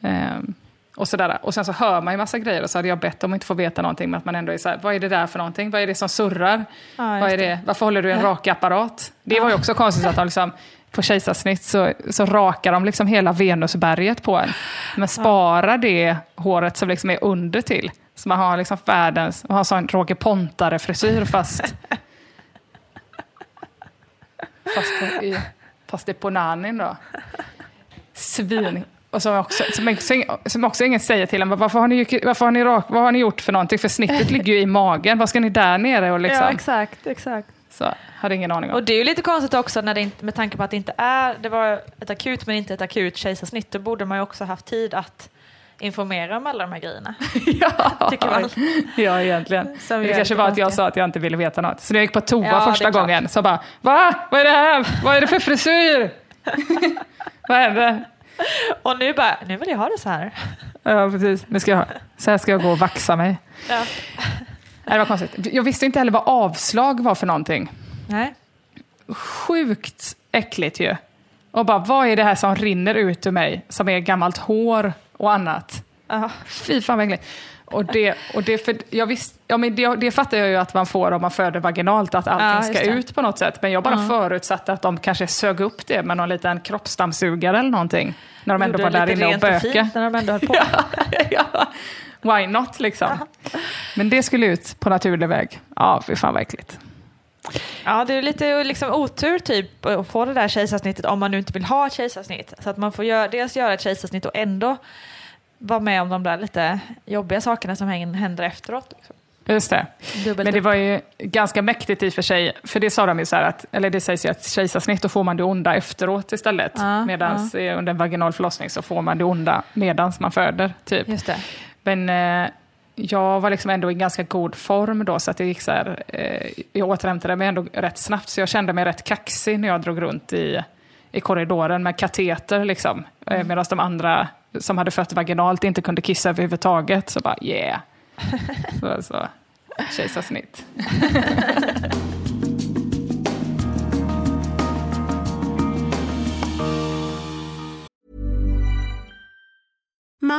Ehm, och, sådär. och sen så hör man ju massa grejer och så hade jag bett om att inte få veta någonting, men att man ändå är så här, vad är det där för någonting? Vad är det som surrar? Ja, vad är det? Varför håller du en (laughs) rakapparat? Det var ju också konstigt att de liksom, på kejsarsnitt så, så rakar de liksom hela Venusberget på en. Men sparar det håret som liksom är under till. Så man har liksom världens, man har sån Roger Pontare-frisyr fast... (laughs) fast, på, i, fast det är på nanin då. Svin. Och som också, som, också, som också ingen säger till en, varför har, ni, varför har ni rak, vad har ni gjort för någonting? För snittet (laughs) ligger ju i magen, vad ska ni där nere och liksom? Ja, exakt, exakt. Så, hade ingen aning om. Och det är ju lite konstigt också när det inte, med tanke på att det inte är, det var ett akut men inte ett akut kejsarsnitt, då borde man ju också haft tid att informera om alla de här grejerna. (laughs) ja, tycker man. (laughs) ja, egentligen. Som det kanske var att jag sa att jag inte ville veta något. Så när jag gick på toa Ja, första gången så bara, va? Vad är det här? Vad är det för frisyr? (laughs) Vad hände? Och nu bara, nu vill jag ha det så här. Ja, precis. Nu ska jag, så här ska jag gå och vaxa mig. Ja. Det var konstigt. Jag visste inte heller vad avslag var för någonting. Nej. Sjukt äckligt ju. Och bara, vad är det här som rinner ut ur mig som är gammalt hår och annat? Ja. Fy fan vad äckligt. Och det, och det, för jag visst, ja, men det, det fattar jag ju att man får om man föder vaginalt, att allting Ja, ska ut på något sätt. Men jag bara förutsatte att de kanske sög upp det med någon liten kroppsdammsugare eller någonting. När de ändå var där inne och rent och böka. fint när de ändå höll på. (laughs) ja, why not liksom? Men det skulle ut på naturlig väg. Ja, fy fan vad äckligt. Ja, det är lite liksom otur typ att få det där kejsarsnittet om man nu inte vill ha ett kejsarsnitt. Så att man får göra, dels göra ett kejsarsnitt och ändå vara med om de där lite jobbiga sakerna som händer efteråt. Liksom. Just det. Dubbelt Men det upp. var ju ganska mäktigt i och för sig, för det sa de ju så här att, eller det sägs ju att kejsarsnitt då får man det onda efteråt istället. Ja, Medan under en vaginal förlossning så får man det onda medan man föder. Typ. Just det. Men eh, jag var liksom ändå i ganska god form då, så att det gick så här, eh, jag återhämtade mig ändå rätt snabbt, så jag kände mig rätt kaxig när jag drog runt i, i korridoren med kateter, liksom. Eh, medan de andra som hade fött vaginalt inte kunde kissa överhuvudtaget. Så bara yeah. (laughs) så, så. Kejsarsnitt. (laughs)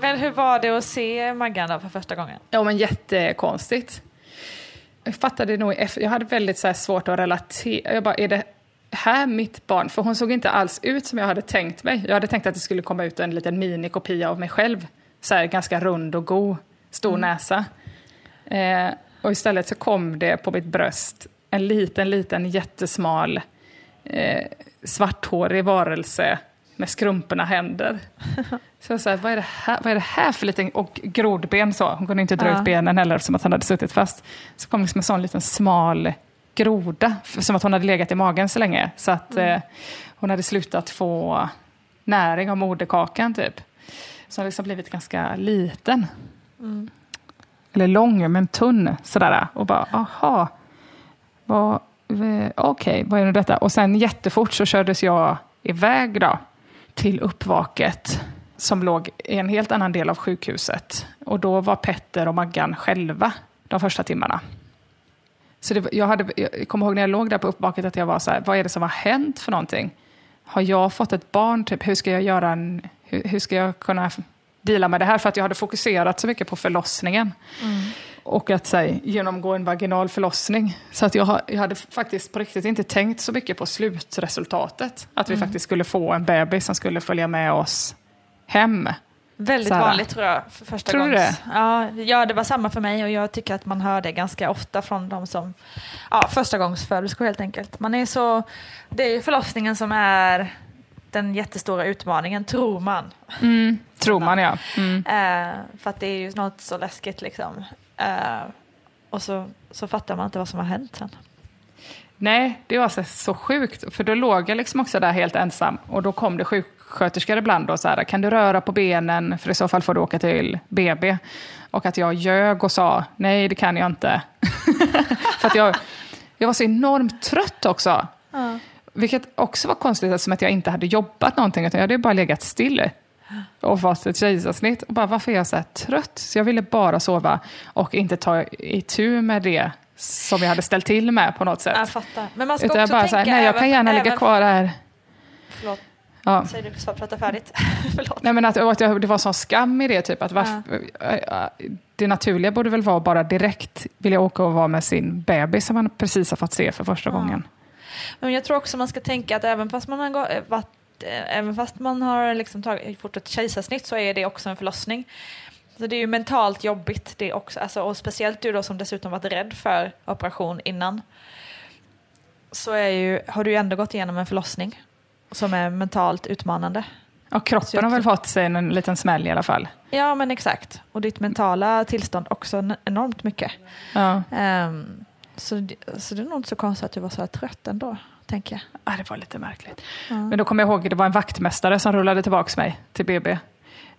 Men hur var det att se Maggan då för första gången? Ja, men jättekonstigt. Jag fattade nog jag hade väldigt så svårt att relatera. Jag bara, är det här mitt barn? För hon såg inte alls ut som jag hade tänkt mig. Jag hade tänkt att det skulle komma ut en liten minikopia av mig själv. Så här ganska rund och god, stor Mm. näsa. Eh, och istället så kom det på mitt bröst en liten, liten jättesmal eh, svarthårig varelse med skrumpna händer. (laughs) Så jag sa, vad är, det här, vad är det här för liten... Och grodben så, hon kunde inte dra Ja. ut benen heller eftersom att han hade suttit fast. Så kom liksom en sån liten smal groda, som att hon hade legat i magen så länge. Så att Mm. eh, hon hade slutat få näring av moderkakan typ. Så hon liksom blivit ganska liten. Mm. Eller lång, men tunn sådär. Och bara, aha. Vad, Okej, vad är nu detta? Och sen jättefort så kördes jag iväg då till uppvaket som låg i en helt annan del av sjukhuset. Och då var Petter och Maggan själva de första timmarna. Så det, jag, hade, jag kommer ihåg när jag låg där på uppvaket att jag var så här, vad är det som har hänt för någonting? Har jag fått ett barn? Typ, hur ska jag göra en, hur, hur ska jag kunna deala med det här? För att jag hade fokuserat så mycket på förlossningen. Och att här, genomgå en vaginal förlossning. Så att jag, jag hade faktiskt på riktigt inte tänkt så mycket på slutresultatet. Att vi Mm. faktiskt skulle få en bebis som skulle följa med oss hem. Väldigt här. vanligt tror jag för första Tror du gångs. det? Ja, ja, det var samma för mig och jag tycker att man hör det ganska ofta från de som, ja, första gångs föderskor helt enkelt. Man är så, det är ju förlossningen som är den jättestora utmaningen, tror man. Mm, tror man ja. (laughs) Mm. Eh, för att det är ju något så läskigt liksom. Eh, och så, så fattar man inte vad som har hänt sen. Nej, det var så, så sjukt. För då låg jag liksom också där helt ensam. Och då kom det sjuksköterskor ibland och så här, kan du röra på benen? För i så fall får du åka till BB. Och att jag ljög och sa, nej det kan jag inte. (laughs) för att jag, jag var så enormt trött också. Vilket också var konstigt eftersom att jag inte hade jobbat någonting. Utan jag hade bara legat still och fått ett kejsarsnitt. Och bara, varför är jag så här trött? Så jag ville bara sova och inte ta itu med det som jag hade ställt till med på något sätt. Jag fattar. Men man ska Utan jag också bara tänka så här, nej jag kan gärna ligga även- kvar här. Förlåt, Ja. säg du så prata färdigt. (laughs) Förlåt. Nej, men att, att det var sån skam i det. Typ, att varför, äh, det naturliga borde väl vara bara direkt vilja åka och vara med sin bebis som man precis har fått se för första gången. Men jag tror också man ska tänka att även fast man har, eh, varit, även fast man har liksom tagit, fått ett kejsarsnitt så är det också en förlossning. Så det är ju mentalt jobbigt det också, alltså, och speciellt du då som dessutom varit rädd för operation innan. Så är ju, har du ju ändå gått igenom en förlossning som är mentalt utmanande. Och kroppen har väl fått sig en, en liten smäll i alla fall. Ja men exakt, och ditt mentala tillstånd också en- enormt mycket. Ja. Ehm, så, så det är nog inte så konstigt att du var så här trött ändå, tänker jag. Ja, det var lite märkligt. Ja. Men då kommer jag ihåg att det var en vaktmästare som rullade tillbaka mig till BB.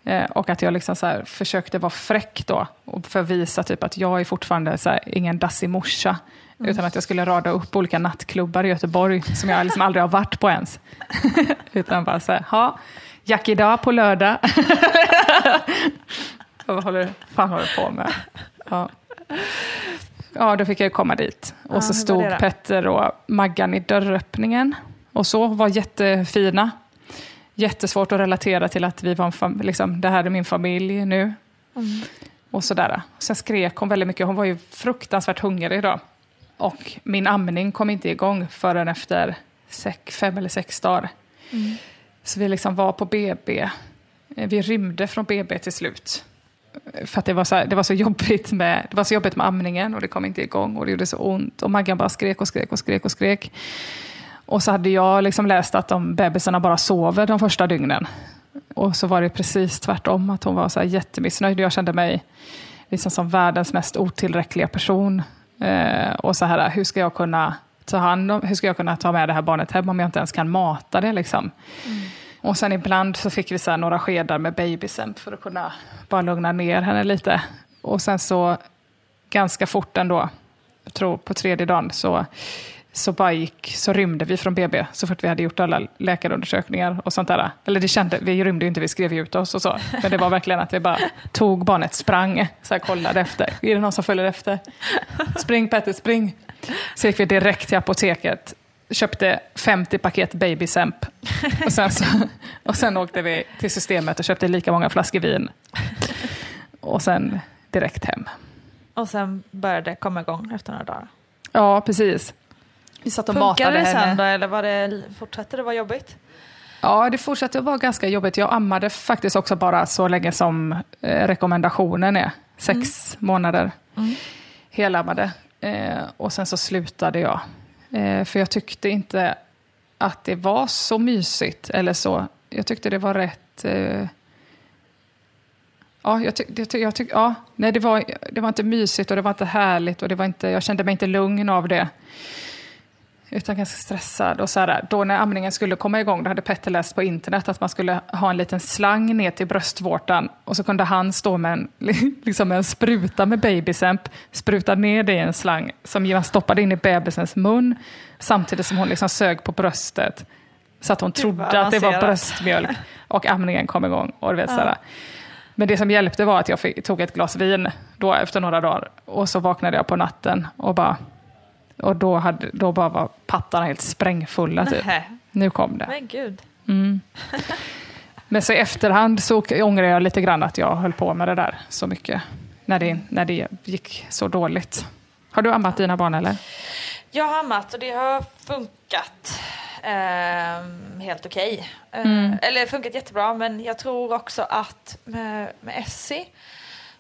Eh, och att jag liksom så försökte vara fräck då och förvisa typ att jag är fortfarande så ingen dassig morsa. Mm. Utan att jag skulle rada upp olika nattklubbar i Göteborg som jag liksom aldrig har varit på ens. (laughs) utan bara så här, ha, Jack idag på lördag. (laughs) Vad håller, fan håller du på med? Ja. ja, då fick jag komma dit. Och Ja, så stod? Petter och Maggan i dörröppningen. Och så var jättefina. Jättesvårt att relatera till att vi var en fam- liksom, det här är min familj nu. Mm. Och sådär. Sen skrek hon väldigt mycket. Hon var ju fruktansvärt hungrig då. Och min amning kom inte igång förrän efter sex, fem eller sex dagar. Mm. Så vi liksom var på BB. Eh, Vi rymde från BB till slut. Eh, För att det var, så här, det, var så jobbigt med, det var så jobbigt med amningen och det kom inte igång och det gjorde så ont. Och Maggan bara skrek och skrek och skrek och skrek. Och så hade jag liksom läst att de bebisarna bara sover de första dygnen. Och så var det precis tvärtom, att hon var så här jättemissnöjd. Jag kände mig liksom som världens mest otillräckliga person. Eh, och så här, hur ska jag kunna ta hand om, hur ska jag kunna ta med det här barnet hem om jag inte ens kan mata det liksom. Mm. Och sen ibland så fick vi så några skedar med babysemp för att kunna bara lugna ner henne lite. Och sen så ganska fort ändå, jag tror på tredje dagen, så, så, bara gick, så rymde vi från BB så fort vi hade gjort alla läkarundersökningar och sånt där. Eller det kände, vi rymde ju inte, vi skrev ut oss och så. Men det var verkligen att vi bara tog barnet, sprang, så här, kollade efter. Är det någon som följer efter? Spring Petter, spring! Så gick vi direkt till apoteket, köpte 50 paket babysemp. Och sen, så, och sen åkte vi till systemet och köpte lika många flaskor vin. Och sen direkt hem. Och sen började det komma igång efter några dagar? Ja, precis. Vi satt och Funkade matade det sen henne. då, eller var det, fortsatte det vara jobbigt? Ja, det fortsatte att vara ganska jobbigt. Jag ammade faktiskt också bara så länge som eh, rekommendationen är. Sex månader. Mm. Helammade. Eh, och sen så slutade jag. Eh, för jag tyckte inte att det var så mysigt. Eller så. Jag tyckte det var rätt... Eh, Ja, jag tyck, jag tyck, jag tyck, ja, nej, det, var, det var inte mysigt och det var inte härligt och det var inte, jag kände mig inte lugn av det. Utan ganska stressad. Och så här, då när amningen skulle komma igång, då hade Petter läst på internet att man skulle ha en liten slang ner till bröstvårtan och så kunde han stå med en, (laughs) liksom en spruta med babysemp, spruta ner det i en slang som man stoppade in i bebisens mun samtidigt som hon liksom sög på bröstet. Så att hon trodde att det var bröstmjölk och amningen kom igång. Och vet, Ja. så. Men det som hjälpte var att jag fick, tog ett glas vin då efter några dagar och så vaknade jag på natten och bara och då, hade, då bara var pattarna helt sprängfulla. Typ. Nu kom det. Men gud. Mm. (laughs) Men så i efterhand så ångrar jag lite grann att jag höll på med det där så mycket. När det, när det gick så dåligt. Har du ammat dina barn eller? Jag har ammat och det har funkat ehm, helt okej. Eh, Mm. Eller funkat jättebra, men jag tror också att med, med Essie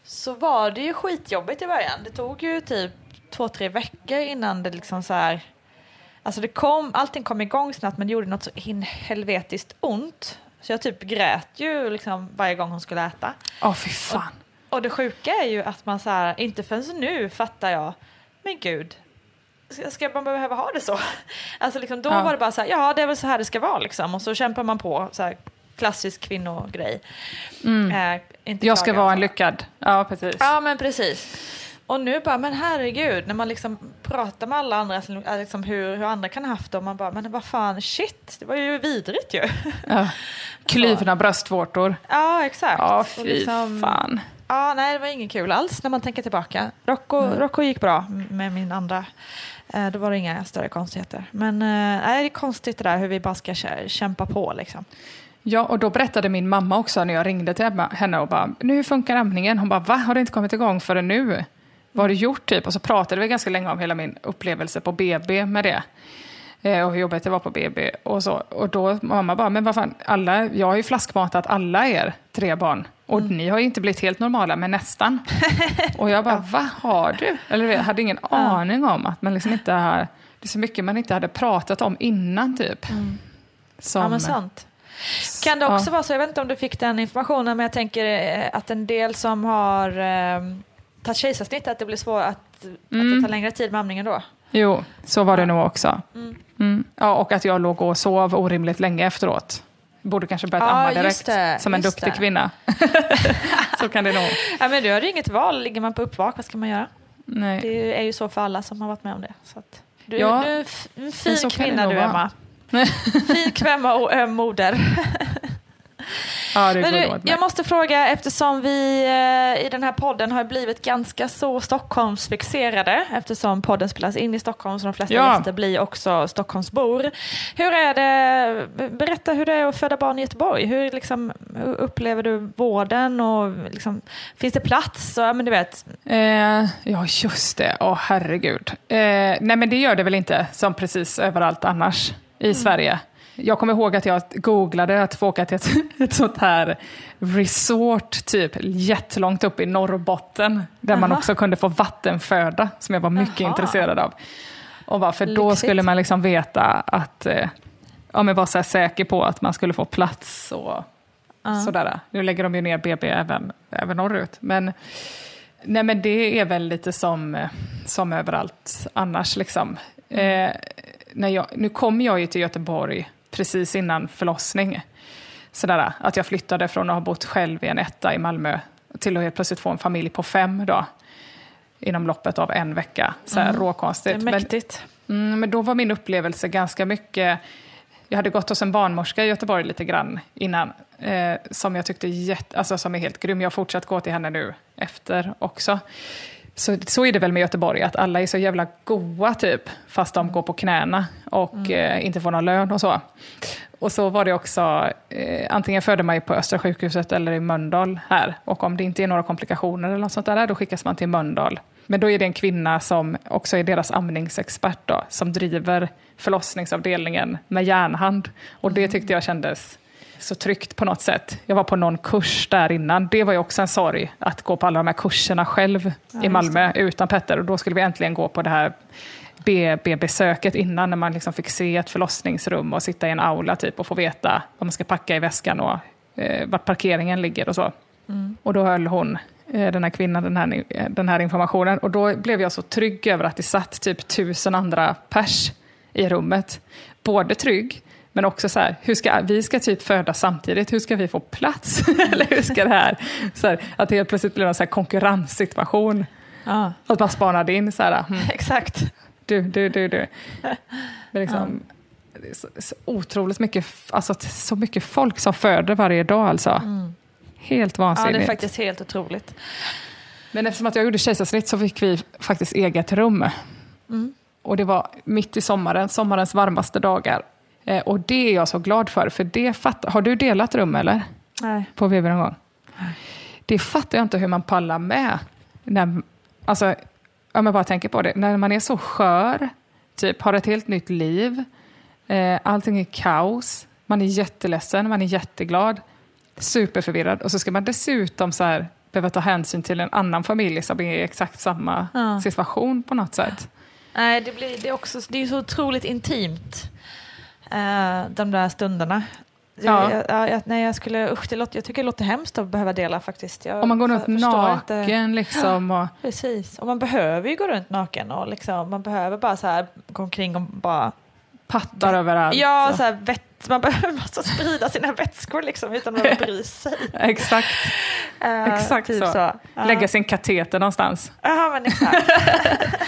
så var det ju skitjobbigt i början. Det tog ju typ två, tre veckor innan det liksom så här... Alltså det kom, allting kom igång snabbt men det gjorde något så in helvetiskt ont. Så jag typ grät ju liksom varje gång hon skulle äta. Åh fy fan. Och det sjuka är ju att man så här, inte förrän nu fattar jag, men gud, ska- man behöva ha det så? (laughs) Alltså liksom, då Ja. var det bara så här, ja det är väl så här det ska vara liksom. Och så kämpar man på, så här, klassisk kvinnogrej. Mm. Eh, Jag ska vara och en så. lyckad. Ja, precis. Ja men precis. Och nu bara, men herregud, när man liksom pratar med alla andra, så liksom hur, hur andra kan ha haft det, och man bara, men vad fan, shit, det var ju vidrigt ju. Ja. (laughs) Kluvna bröstvårtor. Ja, exakt. Ja, fy liksom- fan. Ja, nej, det var ingen kul alls när man tänker tillbaka. Rocco, Mm. Rocco gick bra med min andra. Eh, då var det inga större konstigheter. Men eh, det är konstigt det där hur vi bara ska kä- kämpa på liksom. Ja, och då berättade min mamma också när jag ringde till henne och bara, nu funkar amningen? Hon bara, va? Har det inte kommit igång förrän nu? Vad har du gjort typ? Och så pratade vi ganska länge om hela min upplevelse på BB med det. Eh, och hur jobbigt det var på BB och så. Och då mamma bara, men vad fan, alla, jag har ju flaskmatat alla er tre barn. Och ni har ju inte blivit helt normala, men nästan. (laughs) och jag bara, vad har du? Eller jag hade ingen aning om att man liksom inte har, det är så mycket man inte hade pratat om innan typ. Som, Ja, men sant. Kan det också ja. vara så, jag vet inte om du fick den informationen, men jag tänker eh, att en del som har eh, tagit kejsarsnitt, att det blir svårt att, att Mm. det tar längre tid med amningen då? Jo, så var det nog också. Mm. Mm. Ja, och att jag låg och sov orimligt länge efteråt. Borde kanske börjat Ja, amma direkt, det, som en duktig det. kvinna. (laughs) så kan det nog. (laughs) Ja, men du har ju inget val, ligger man på uppvak, vad ska man göra? Nej. Det är ju så för alla som har varit med om det. Så att du, Ja, du är en (laughs) fin kvinna du. Emma. fin kvämma och öm moder. Ja, det går du, åt mig. jag måste fråga, eftersom vi eh, i den här podden har blivit ganska så Stockholmsfixerade, eftersom podden spelas in i Stockholm, så de flesta Ja. gäster blir också Stockholmsbor. Hur är det, berätta hur det är att föda barn i Göteborg. Hur, liksom, hur upplever du vården och liksom, finns det plats? Så, ja, men du vet, Eh, ja, just det. Åh, herregud. Eh, nej, men det gör det väl inte, som precis överallt annars i Sverige. Jag kommer ihåg att jag googlade att få åka till ett, (laughs) ett sånt här resort, typ jättelångt upp i Norrbotten, där man Jaha. också kunde få vattenföda, som jag var mycket Jaha. intresserad av. Och varför då Lyxigt. skulle man liksom veta att, eh, ja, men vara så säker på att man skulle få plats och Ja. Sådär. Nu lägger de ju ner BB även, även norrut. Men, nej, men det är väl lite som, eh, som överallt annars. Liksom. Eh, när jag, nu kom jag ju till Göteborg precis innan förlossning. Sådär, att jag flyttade från att ha bott själv i en etta i Malmö till att helt plötsligt få en familj på fem då, inom loppet av en vecka. Så Mm. råkonstigt. Det är mäktigt. Men, mm, men då var min upplevelse ganska mycket... Jag hade gått hos en barnmorska i Göteborg lite grann innan, eh, som jag tyckte jätte, alltså, som är helt grym. Jag har fortsatt gå till henne nu efter också. Så, så är det väl med Göteborg, att alla är så jävla goa typ, fast de går på knäna och eh, inte får någon lön och så. Och så var det också, eh, antingen föder man ju på Östra sjukhuset eller i Mölndal här. Och om det inte är några komplikationer eller något sånt där, då skickas man till Mölndal. Men då är det en kvinna som också är deras amningsexpert då, som driver förlossningsavdelningen med järnhand. Och det tyckte jag kändes så tryggt på något sätt. Jag var på någon kurs där innan. Det var ju också en sorg, att gå på alla de här kurserna själv Ja, i Malmö utan Petter. Och då skulle vi äntligen gå på det här BB-besöket innan, när man liksom fick se ett förlossningsrum och sitta i en aula typ och få veta vad man ska packa i väskan och eh, vart parkeringen ligger och så. Mm. Och då höll hon, eh, den här kvinnan, den här, eh, den här informationen. Och då blev jag så trygg över att det satt typ tusen andra pers i rummet. Både trygg, men också så här, hur ska, vi ska typ föda samtidigt, hur ska vi få plats? (laughs) Eller hur ska det här, så här, att det helt plötsligt blir en så här konkurrenssituation. Ja. Att man spanade in så här, hmm, (laughs) Exakt. du, du, du, du. Men liksom, är så, så otroligt mycket, alltså så mycket folk som föder varje dag alltså. Helt Ja, vansinnigt. det är faktiskt helt otroligt. Men eftersom att jag gjorde kejsarsnitt så fick vi faktiskt eget rum. Mm. Och det var mitt i sommaren, sommarens varmaste dagar. Eh, och det är jag så glad för, för det fattar... Har du delat rum eller? Nej. På BB någon gång? Det fattar jag inte hur man pallar med. När, alltså, om jag bara tänker på det, när man är så skör, typ har ett helt nytt liv, eh, allting är kaos, man är jätteledsen, man är jätteglad, superförvirrad och så ska man dessutom så här, behöva ta hänsyn till en annan familj som är i exakt samma Ja. situation på något sätt. Nej, det, blir, det, är också, det är så otroligt intimt, eh, de där stunderna. Ja. Jag, jag, jag, nej, jag, skulle, usch, det låter, jag tycker det låter hemskt att behöva dela faktiskt. Jag Om man går runt naken inte- liksom. Och, (gasps) Precis, och man behöver ju gå runt naken och liksom, man behöver bara så här gå omkring och bara... pattar överallt. Ja, så här, vett, man (laughs) behöver massa sprida sina vätskor liksom utan att (laughs) bry sig. Exakt, Eh, exakt typ så. Ja. Lägga sin kateter någonstans. Ja, men exakt.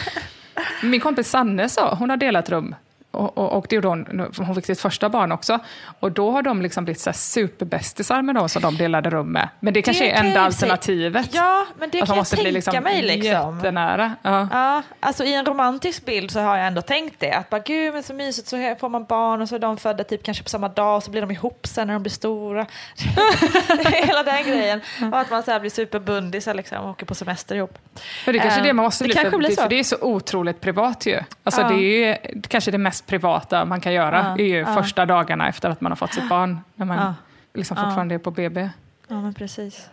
(laughs) Min kompis Sanne sa, hon har delat rum. Och, och, och det gjorde hon, hon fick sitt första barn också. Och då har de liksom blivit så superbästisar med de som de delade rum med. Men det kanske Det är enda jag alternativet. Ja, men det Att kan jag måste bli tänka liksom mig liksom. jättenära. Ja. Ja, alltså i en romantisk bild så har jag ändå tänkt det. Att bara, gud men så mysigt så får man barn och så är de födda typ kanske på samma dag och så blir de ihop sen när de blir stora. (laughs) Hela den grejen. Och att man så blir superbundisar liksom och åker på semester ihop. Men det kanske är det man måste det bli, för, blir det, så. för det är så otroligt privat ju. Alltså Ja. det är ju kanske det mest privata man kan göra, Ja, är ju ja. första dagarna efter att man har fått sitt barn, när man Ja. liksom fortfarande är på BB. Ja men precis.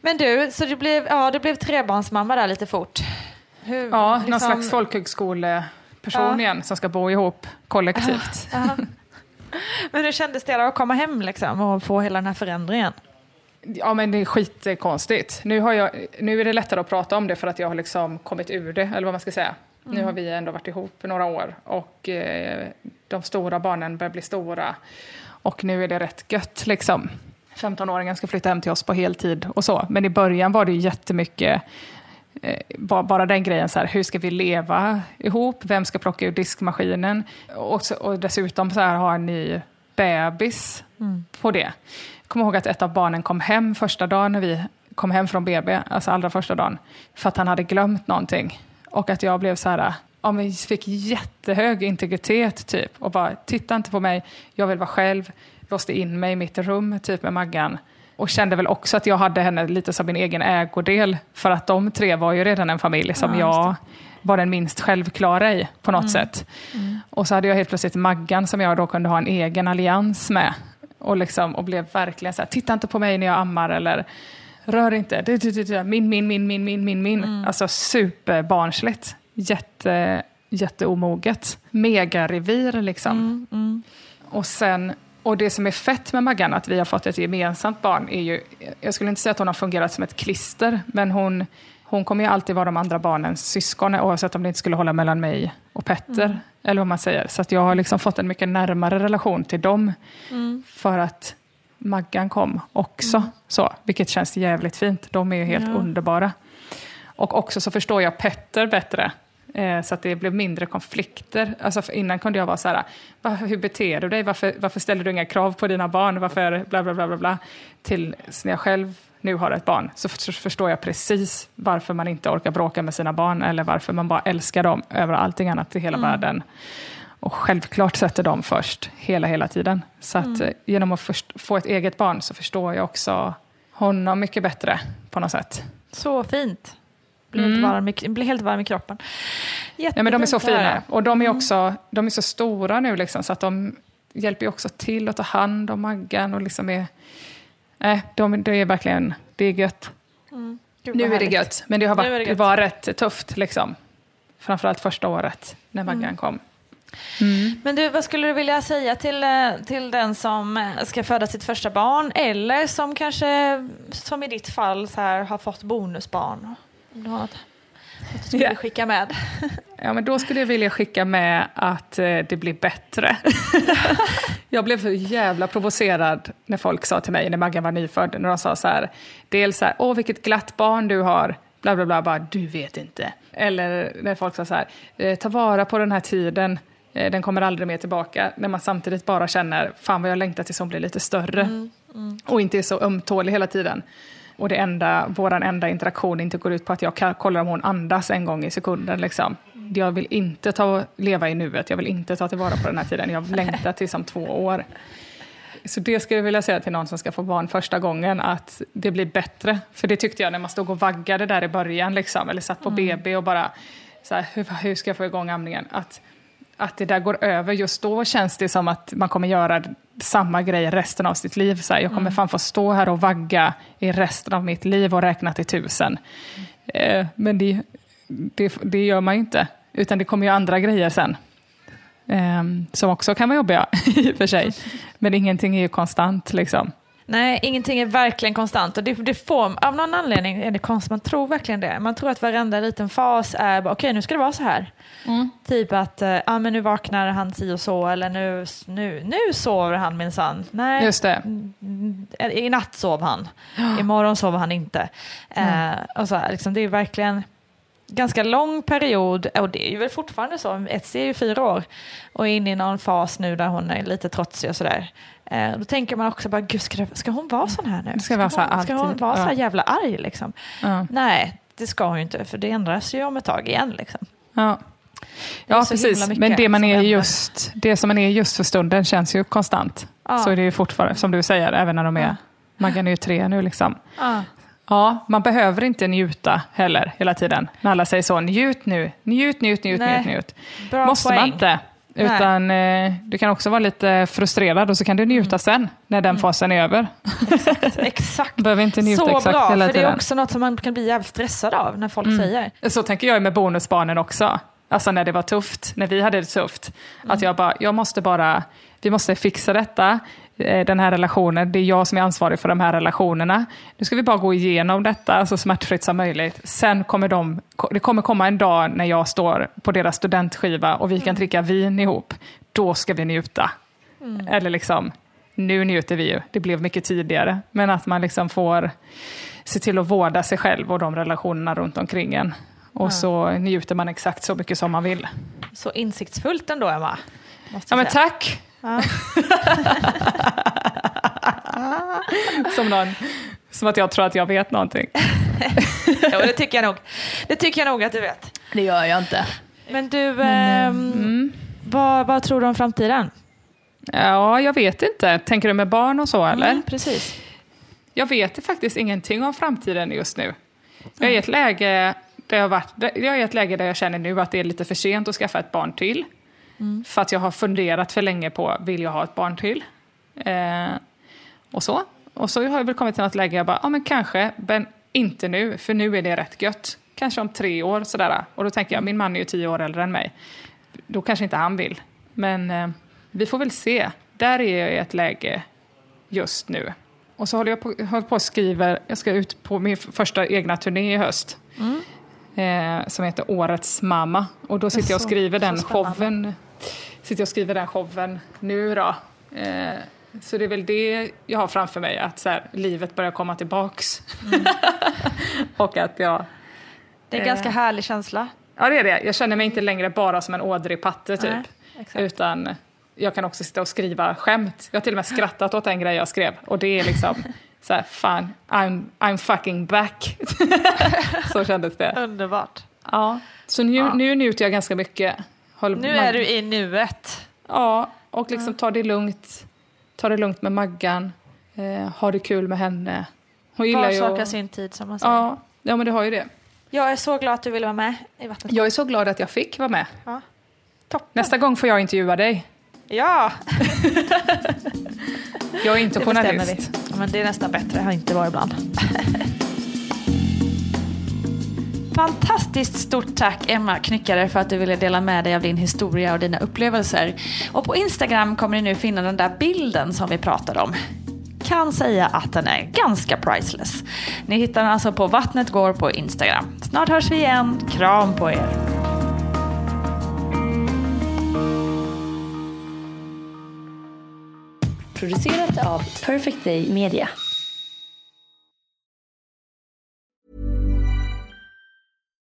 Men du, så du blev, ja, du blev trebarnsmamma där lite fort? Hur, Ja, någon liksom- slags folkhögskoleperson igen som ska bo ihop kollektivt. Men hur kändes det då att komma hem liksom och få hela den här förändringen? Ja, men det är skitkonstigt. Nu, har jag, nu är det lättare att prata om det för att jag har liksom kommit ur det, eller vad man ska säga. Nu Mm. har vi ändå varit ihop några år och eh, de stora barnen börjar bli stora. Och nu är det rätt gött liksom. 15-åringen ska flytta hem till oss på heltid och så. Men i början var det ju jättemycket eh, ba- bara den grejen, så här, hur ska vi leva ihop? Vem ska plocka ur diskmaskinen? Och, och dessutom så här, ha en ny bebis på det. Jag kommer ihåg att ett av barnen kom hem första dagen när vi kom hem från BB, alltså allra första dagen, för att han hade glömt någonting. Och att jag blev så här, ja, men fick jättehög integritet typ. Och bara, titta inte på mig, jag vill vara själv. Låste in mig i mitt rum typ med Maggan. Och kände väl också att jag hade henne lite som min egen ägodel. För att de tre var ju redan en familj som Ja, jag var den minst självklara i på något sätt. Och så hade jag helt plötsligt Maggan som jag då kunde ha en egen allians med. Och, liksom, och blev verkligen så här, titta inte på mig när jag ammar eller rör inte, min, min, min, min, min, min, min. Alltså superbarnsligt. Jätte, jätteomoget. Megarevir liksom. Och sen Och det som är fett med Maggan, att vi har fått ett gemensamt barn, är ju... Jag skulle inte säga att hon har fungerat som ett klister, men hon, hon kommer ju alltid vara de andra barnens syskon, oavsett om det inte skulle hålla mellan mig och Petter. Mm. Eller vad man säger. Så att jag har liksom fått en mycket närmare relation till dem. Mm. För att Maggan kom också. Så, vilket känns jävligt fint. De är ju helt Ja. underbara. Och också så förstår jag Petter bättre. Eh, så att det blev mindre konflikter. Alltså innan kunde jag vara så här, "Va, hur beter du dig? Varför, varför ställer du inga krav på dina barn? Varför bla bla bla bla bla. Tills när jag själv nu har ett barn så för- förstår jag precis varför man inte orkar bråka med sina barn eller varför man bara älskar dem över allting annat i hela Mm. världen. Och självklart sätter dem först hela, hela tiden. Så att Mm. eh, genom att först, få ett eget barn så förstår jag också honom mycket bättre på något sätt. Så fint. Blir, Mm. helt varm i, blir helt varm i kroppen. Ja, men de är så fina. Och de är också de är så stora nu, liksom, så att de hjälper också till att ta hand om Maggan. Och liksom är, äh, de, det är verkligen det är gött. Mm. Gud, Nu är det gött, men det, har varit, det det, var rätt tufft. Liksom. Framförallt första året när Maggan Mm. Men du, vad skulle du vilja säga till, eh, till den som eh, ska föda sitt första barn eller som kanske, som i ditt fall, så här, har fått bonusbarn? Om du har något, något du skulle Ja. skicka med? (laughs) Ja, men då skulle jag vilja skicka med att eh, det blir bättre. (laughs) jag blev så jävla provocerad när folk sa till mig när Maggan var nyfödd, när de sa så här, dels så här, åh vilket glatt barn du har, bla bla bla, bara du vet inte. Eller när folk sa så här, ta vara på den här tiden, den kommer aldrig mer tillbaka, när man samtidigt bara känner, fan vad jag längtar tills hon blir lite större. Mm, Och inte är så ömtålig hela tiden. Och det enda, våran enda interaktion inte går ut på att jag kollar om hon andas en gång i sekunden. Liksom. Jag vill inte ta, leva i nuet, jag vill inte ta tillvara på den här tiden. Jag längtar tills om två år. Så det skulle jag vilja säga till någon som ska få barn första gången, att det blir bättre. För det tyckte jag när man stod och vaggade där i början, liksom, eller satt på BB och bara, så här, hur, hur ska jag få igång amningen? Att, att det där går över, just då känns det som att man kommer göra samma grej resten av sitt liv. Så här, jag kommer fan få stå här och vagga i resten av mitt liv och räkna till tusen. Eh, men det, det, det gör man ju inte, utan det kommer ju andra grejer sen. Ehm, som också kan vara jobbiga (laughs) i och för sig. (laughs) Men ingenting är ju konstant liksom. Nej, ingenting är verkligen konstant. Och det, det får, av någon anledning är det konstigt, man tror verkligen det. Man tror att varenda liten fas är, bara, okej nu ska det vara så här. Typ att, eh, ja men nu vaknar han si och så, eller nu, nu, nu sover han minsann. Nej, Just det. Mm, i natt sov han, (gasps) imorgon sover han inte. Eh, och så här, liksom, det är verkligen ganska lång period, och det är ju väl fortfarande så, Etsy är ju fyra år och är inne i någon fas nu där hon är lite trotsig och sådär. Eh, då tänker man också bara, gud ska, det, ska hon vara sån här nu? Det ska vara så hon, ska hon vara så här jävla arg liksom? Nej, det ska hon ju inte, för det ändras ju om ett tag igen liksom. Ja, ja precis. Men det, man är just, det som man är just för stunden känns ju konstant. Ja. Så är det ju fortfarande, som du säger, även när de är... Maggan är ju tre nu liksom. Ja. Ja, man behöver inte njuta heller hela tiden. När alla säger så, njut nu, njut, njut, njut, Nej. njut, njut. Bra Måste poäng. man inte. Utan eh, du kan också vara lite frustrerad och så kan du njuta Mm. sen, när den fasen är över. (laughs) Exakt. Behöver inte njuta Så exakt bra, hela för det är också något som man kan bli jävligt stressad av när folk Mm. säger. Så tänker jag med bonusbarnen också. Alltså när det var tufft, när vi hade det tufft. Att jag bara, jag måste bara, vi måste fixa detta, eh, den här relationen. Det är jag som är ansvarig för de här relationerna. Nu ska vi bara gå igenom detta så smärtfritt som möjligt. Sen kommer de, det kommer komma en dag när jag står på deras studentskiva och vi kan dricka vin ihop. Då ska vi njuta. Eller liksom, nu njuter vi ju, det blev mycket tidigare. Men att man liksom får se till att vårda sig själv och de relationerna runt omkring en. Och Ja. så njuter man exakt så mycket som man vill. Så insiktsfullt ändå, Emma. Ja men tack! Ja. (laughs) Som, någon, som att jag tror att jag vet någonting. (laughs) jo, det tycker jag nog. Det tycker jag nog att du vet. Det gör jag inte. Men du, ehm, vad, vad tror du om framtiden? Ja, jag vet inte. Tänker du med barn och så eller? Mm, precis. Jag vet faktiskt ingenting om framtiden just nu. Jag är i ett läge där jag, har varit, jag är i ett läge där jag känner nu att det är lite för sent att skaffa ett barn till. För att jag har funderat för länge på, vill jag ha ett barn till? Eh, och så. Och så har jag väl kommit till något läge, jag bara, ja men kanske, men inte nu, för nu är det rätt gött. Kanske om tre år sådär. Och då tänker jag, min man är ju tio år äldre än mig. Då kanske inte han vill. Men eh, vi får väl se. där är jag i ett läge just nu. Och så håller jag på, håller på och skriver, jag ska ut på min första egna turné i höst. Mm. Eh, som heter Årets mamma. Och då sitter jag och Så- skriver så den showen. Sitter jag och skriver den showen nu då. Eh, så det är väl det jag har framför mig, att så här, livet börjar komma tillbaks. (laughs) och att jag... Det är en eh, ganska härlig känsla. Ja, det är det. Jag känner mig inte längre bara som en ådrig patte, typ. Nej. Utan jag kan också sitta och skriva skämt. Jag har till och med skrattat åt en grej jag skrev. Och det är liksom (laughs) så här, fan, I'm, I'm fucking back. (laughs) så kändes det. Underbart. Ja, så nu, nu njuter jag ganska mycket. Håller- Nu är du i nuet. Ja, och liksom ta det lugnt. Ta det lugnt med Maggan. Eh, ha det kul med henne. Hon gillar ju att... sin tid som man säger. Ja, ja, men det har ju det. Jag är så glad att du ville vara med i Vattnet. Jag är så glad att jag fick vara med. Ja. Toppen. Nästa gång får jag intervjua dig. Ja, (laughs) Jag är inte det journalist. Men det är nästan bättre, har inte varit ibland. (laughs) Fantastiskt stort tack Emma Knyckare för att du ville dela med dig av din historia och dina upplevelser. Och på Instagram kommer ni nu finna den där bilden som vi pratade om. Kan säga att den är ganska priceless. Ni hittar den alltså på Vattnet går på Instagram. Snart hörs vi igen. Kram på er. Producerat av Perfect Day Media.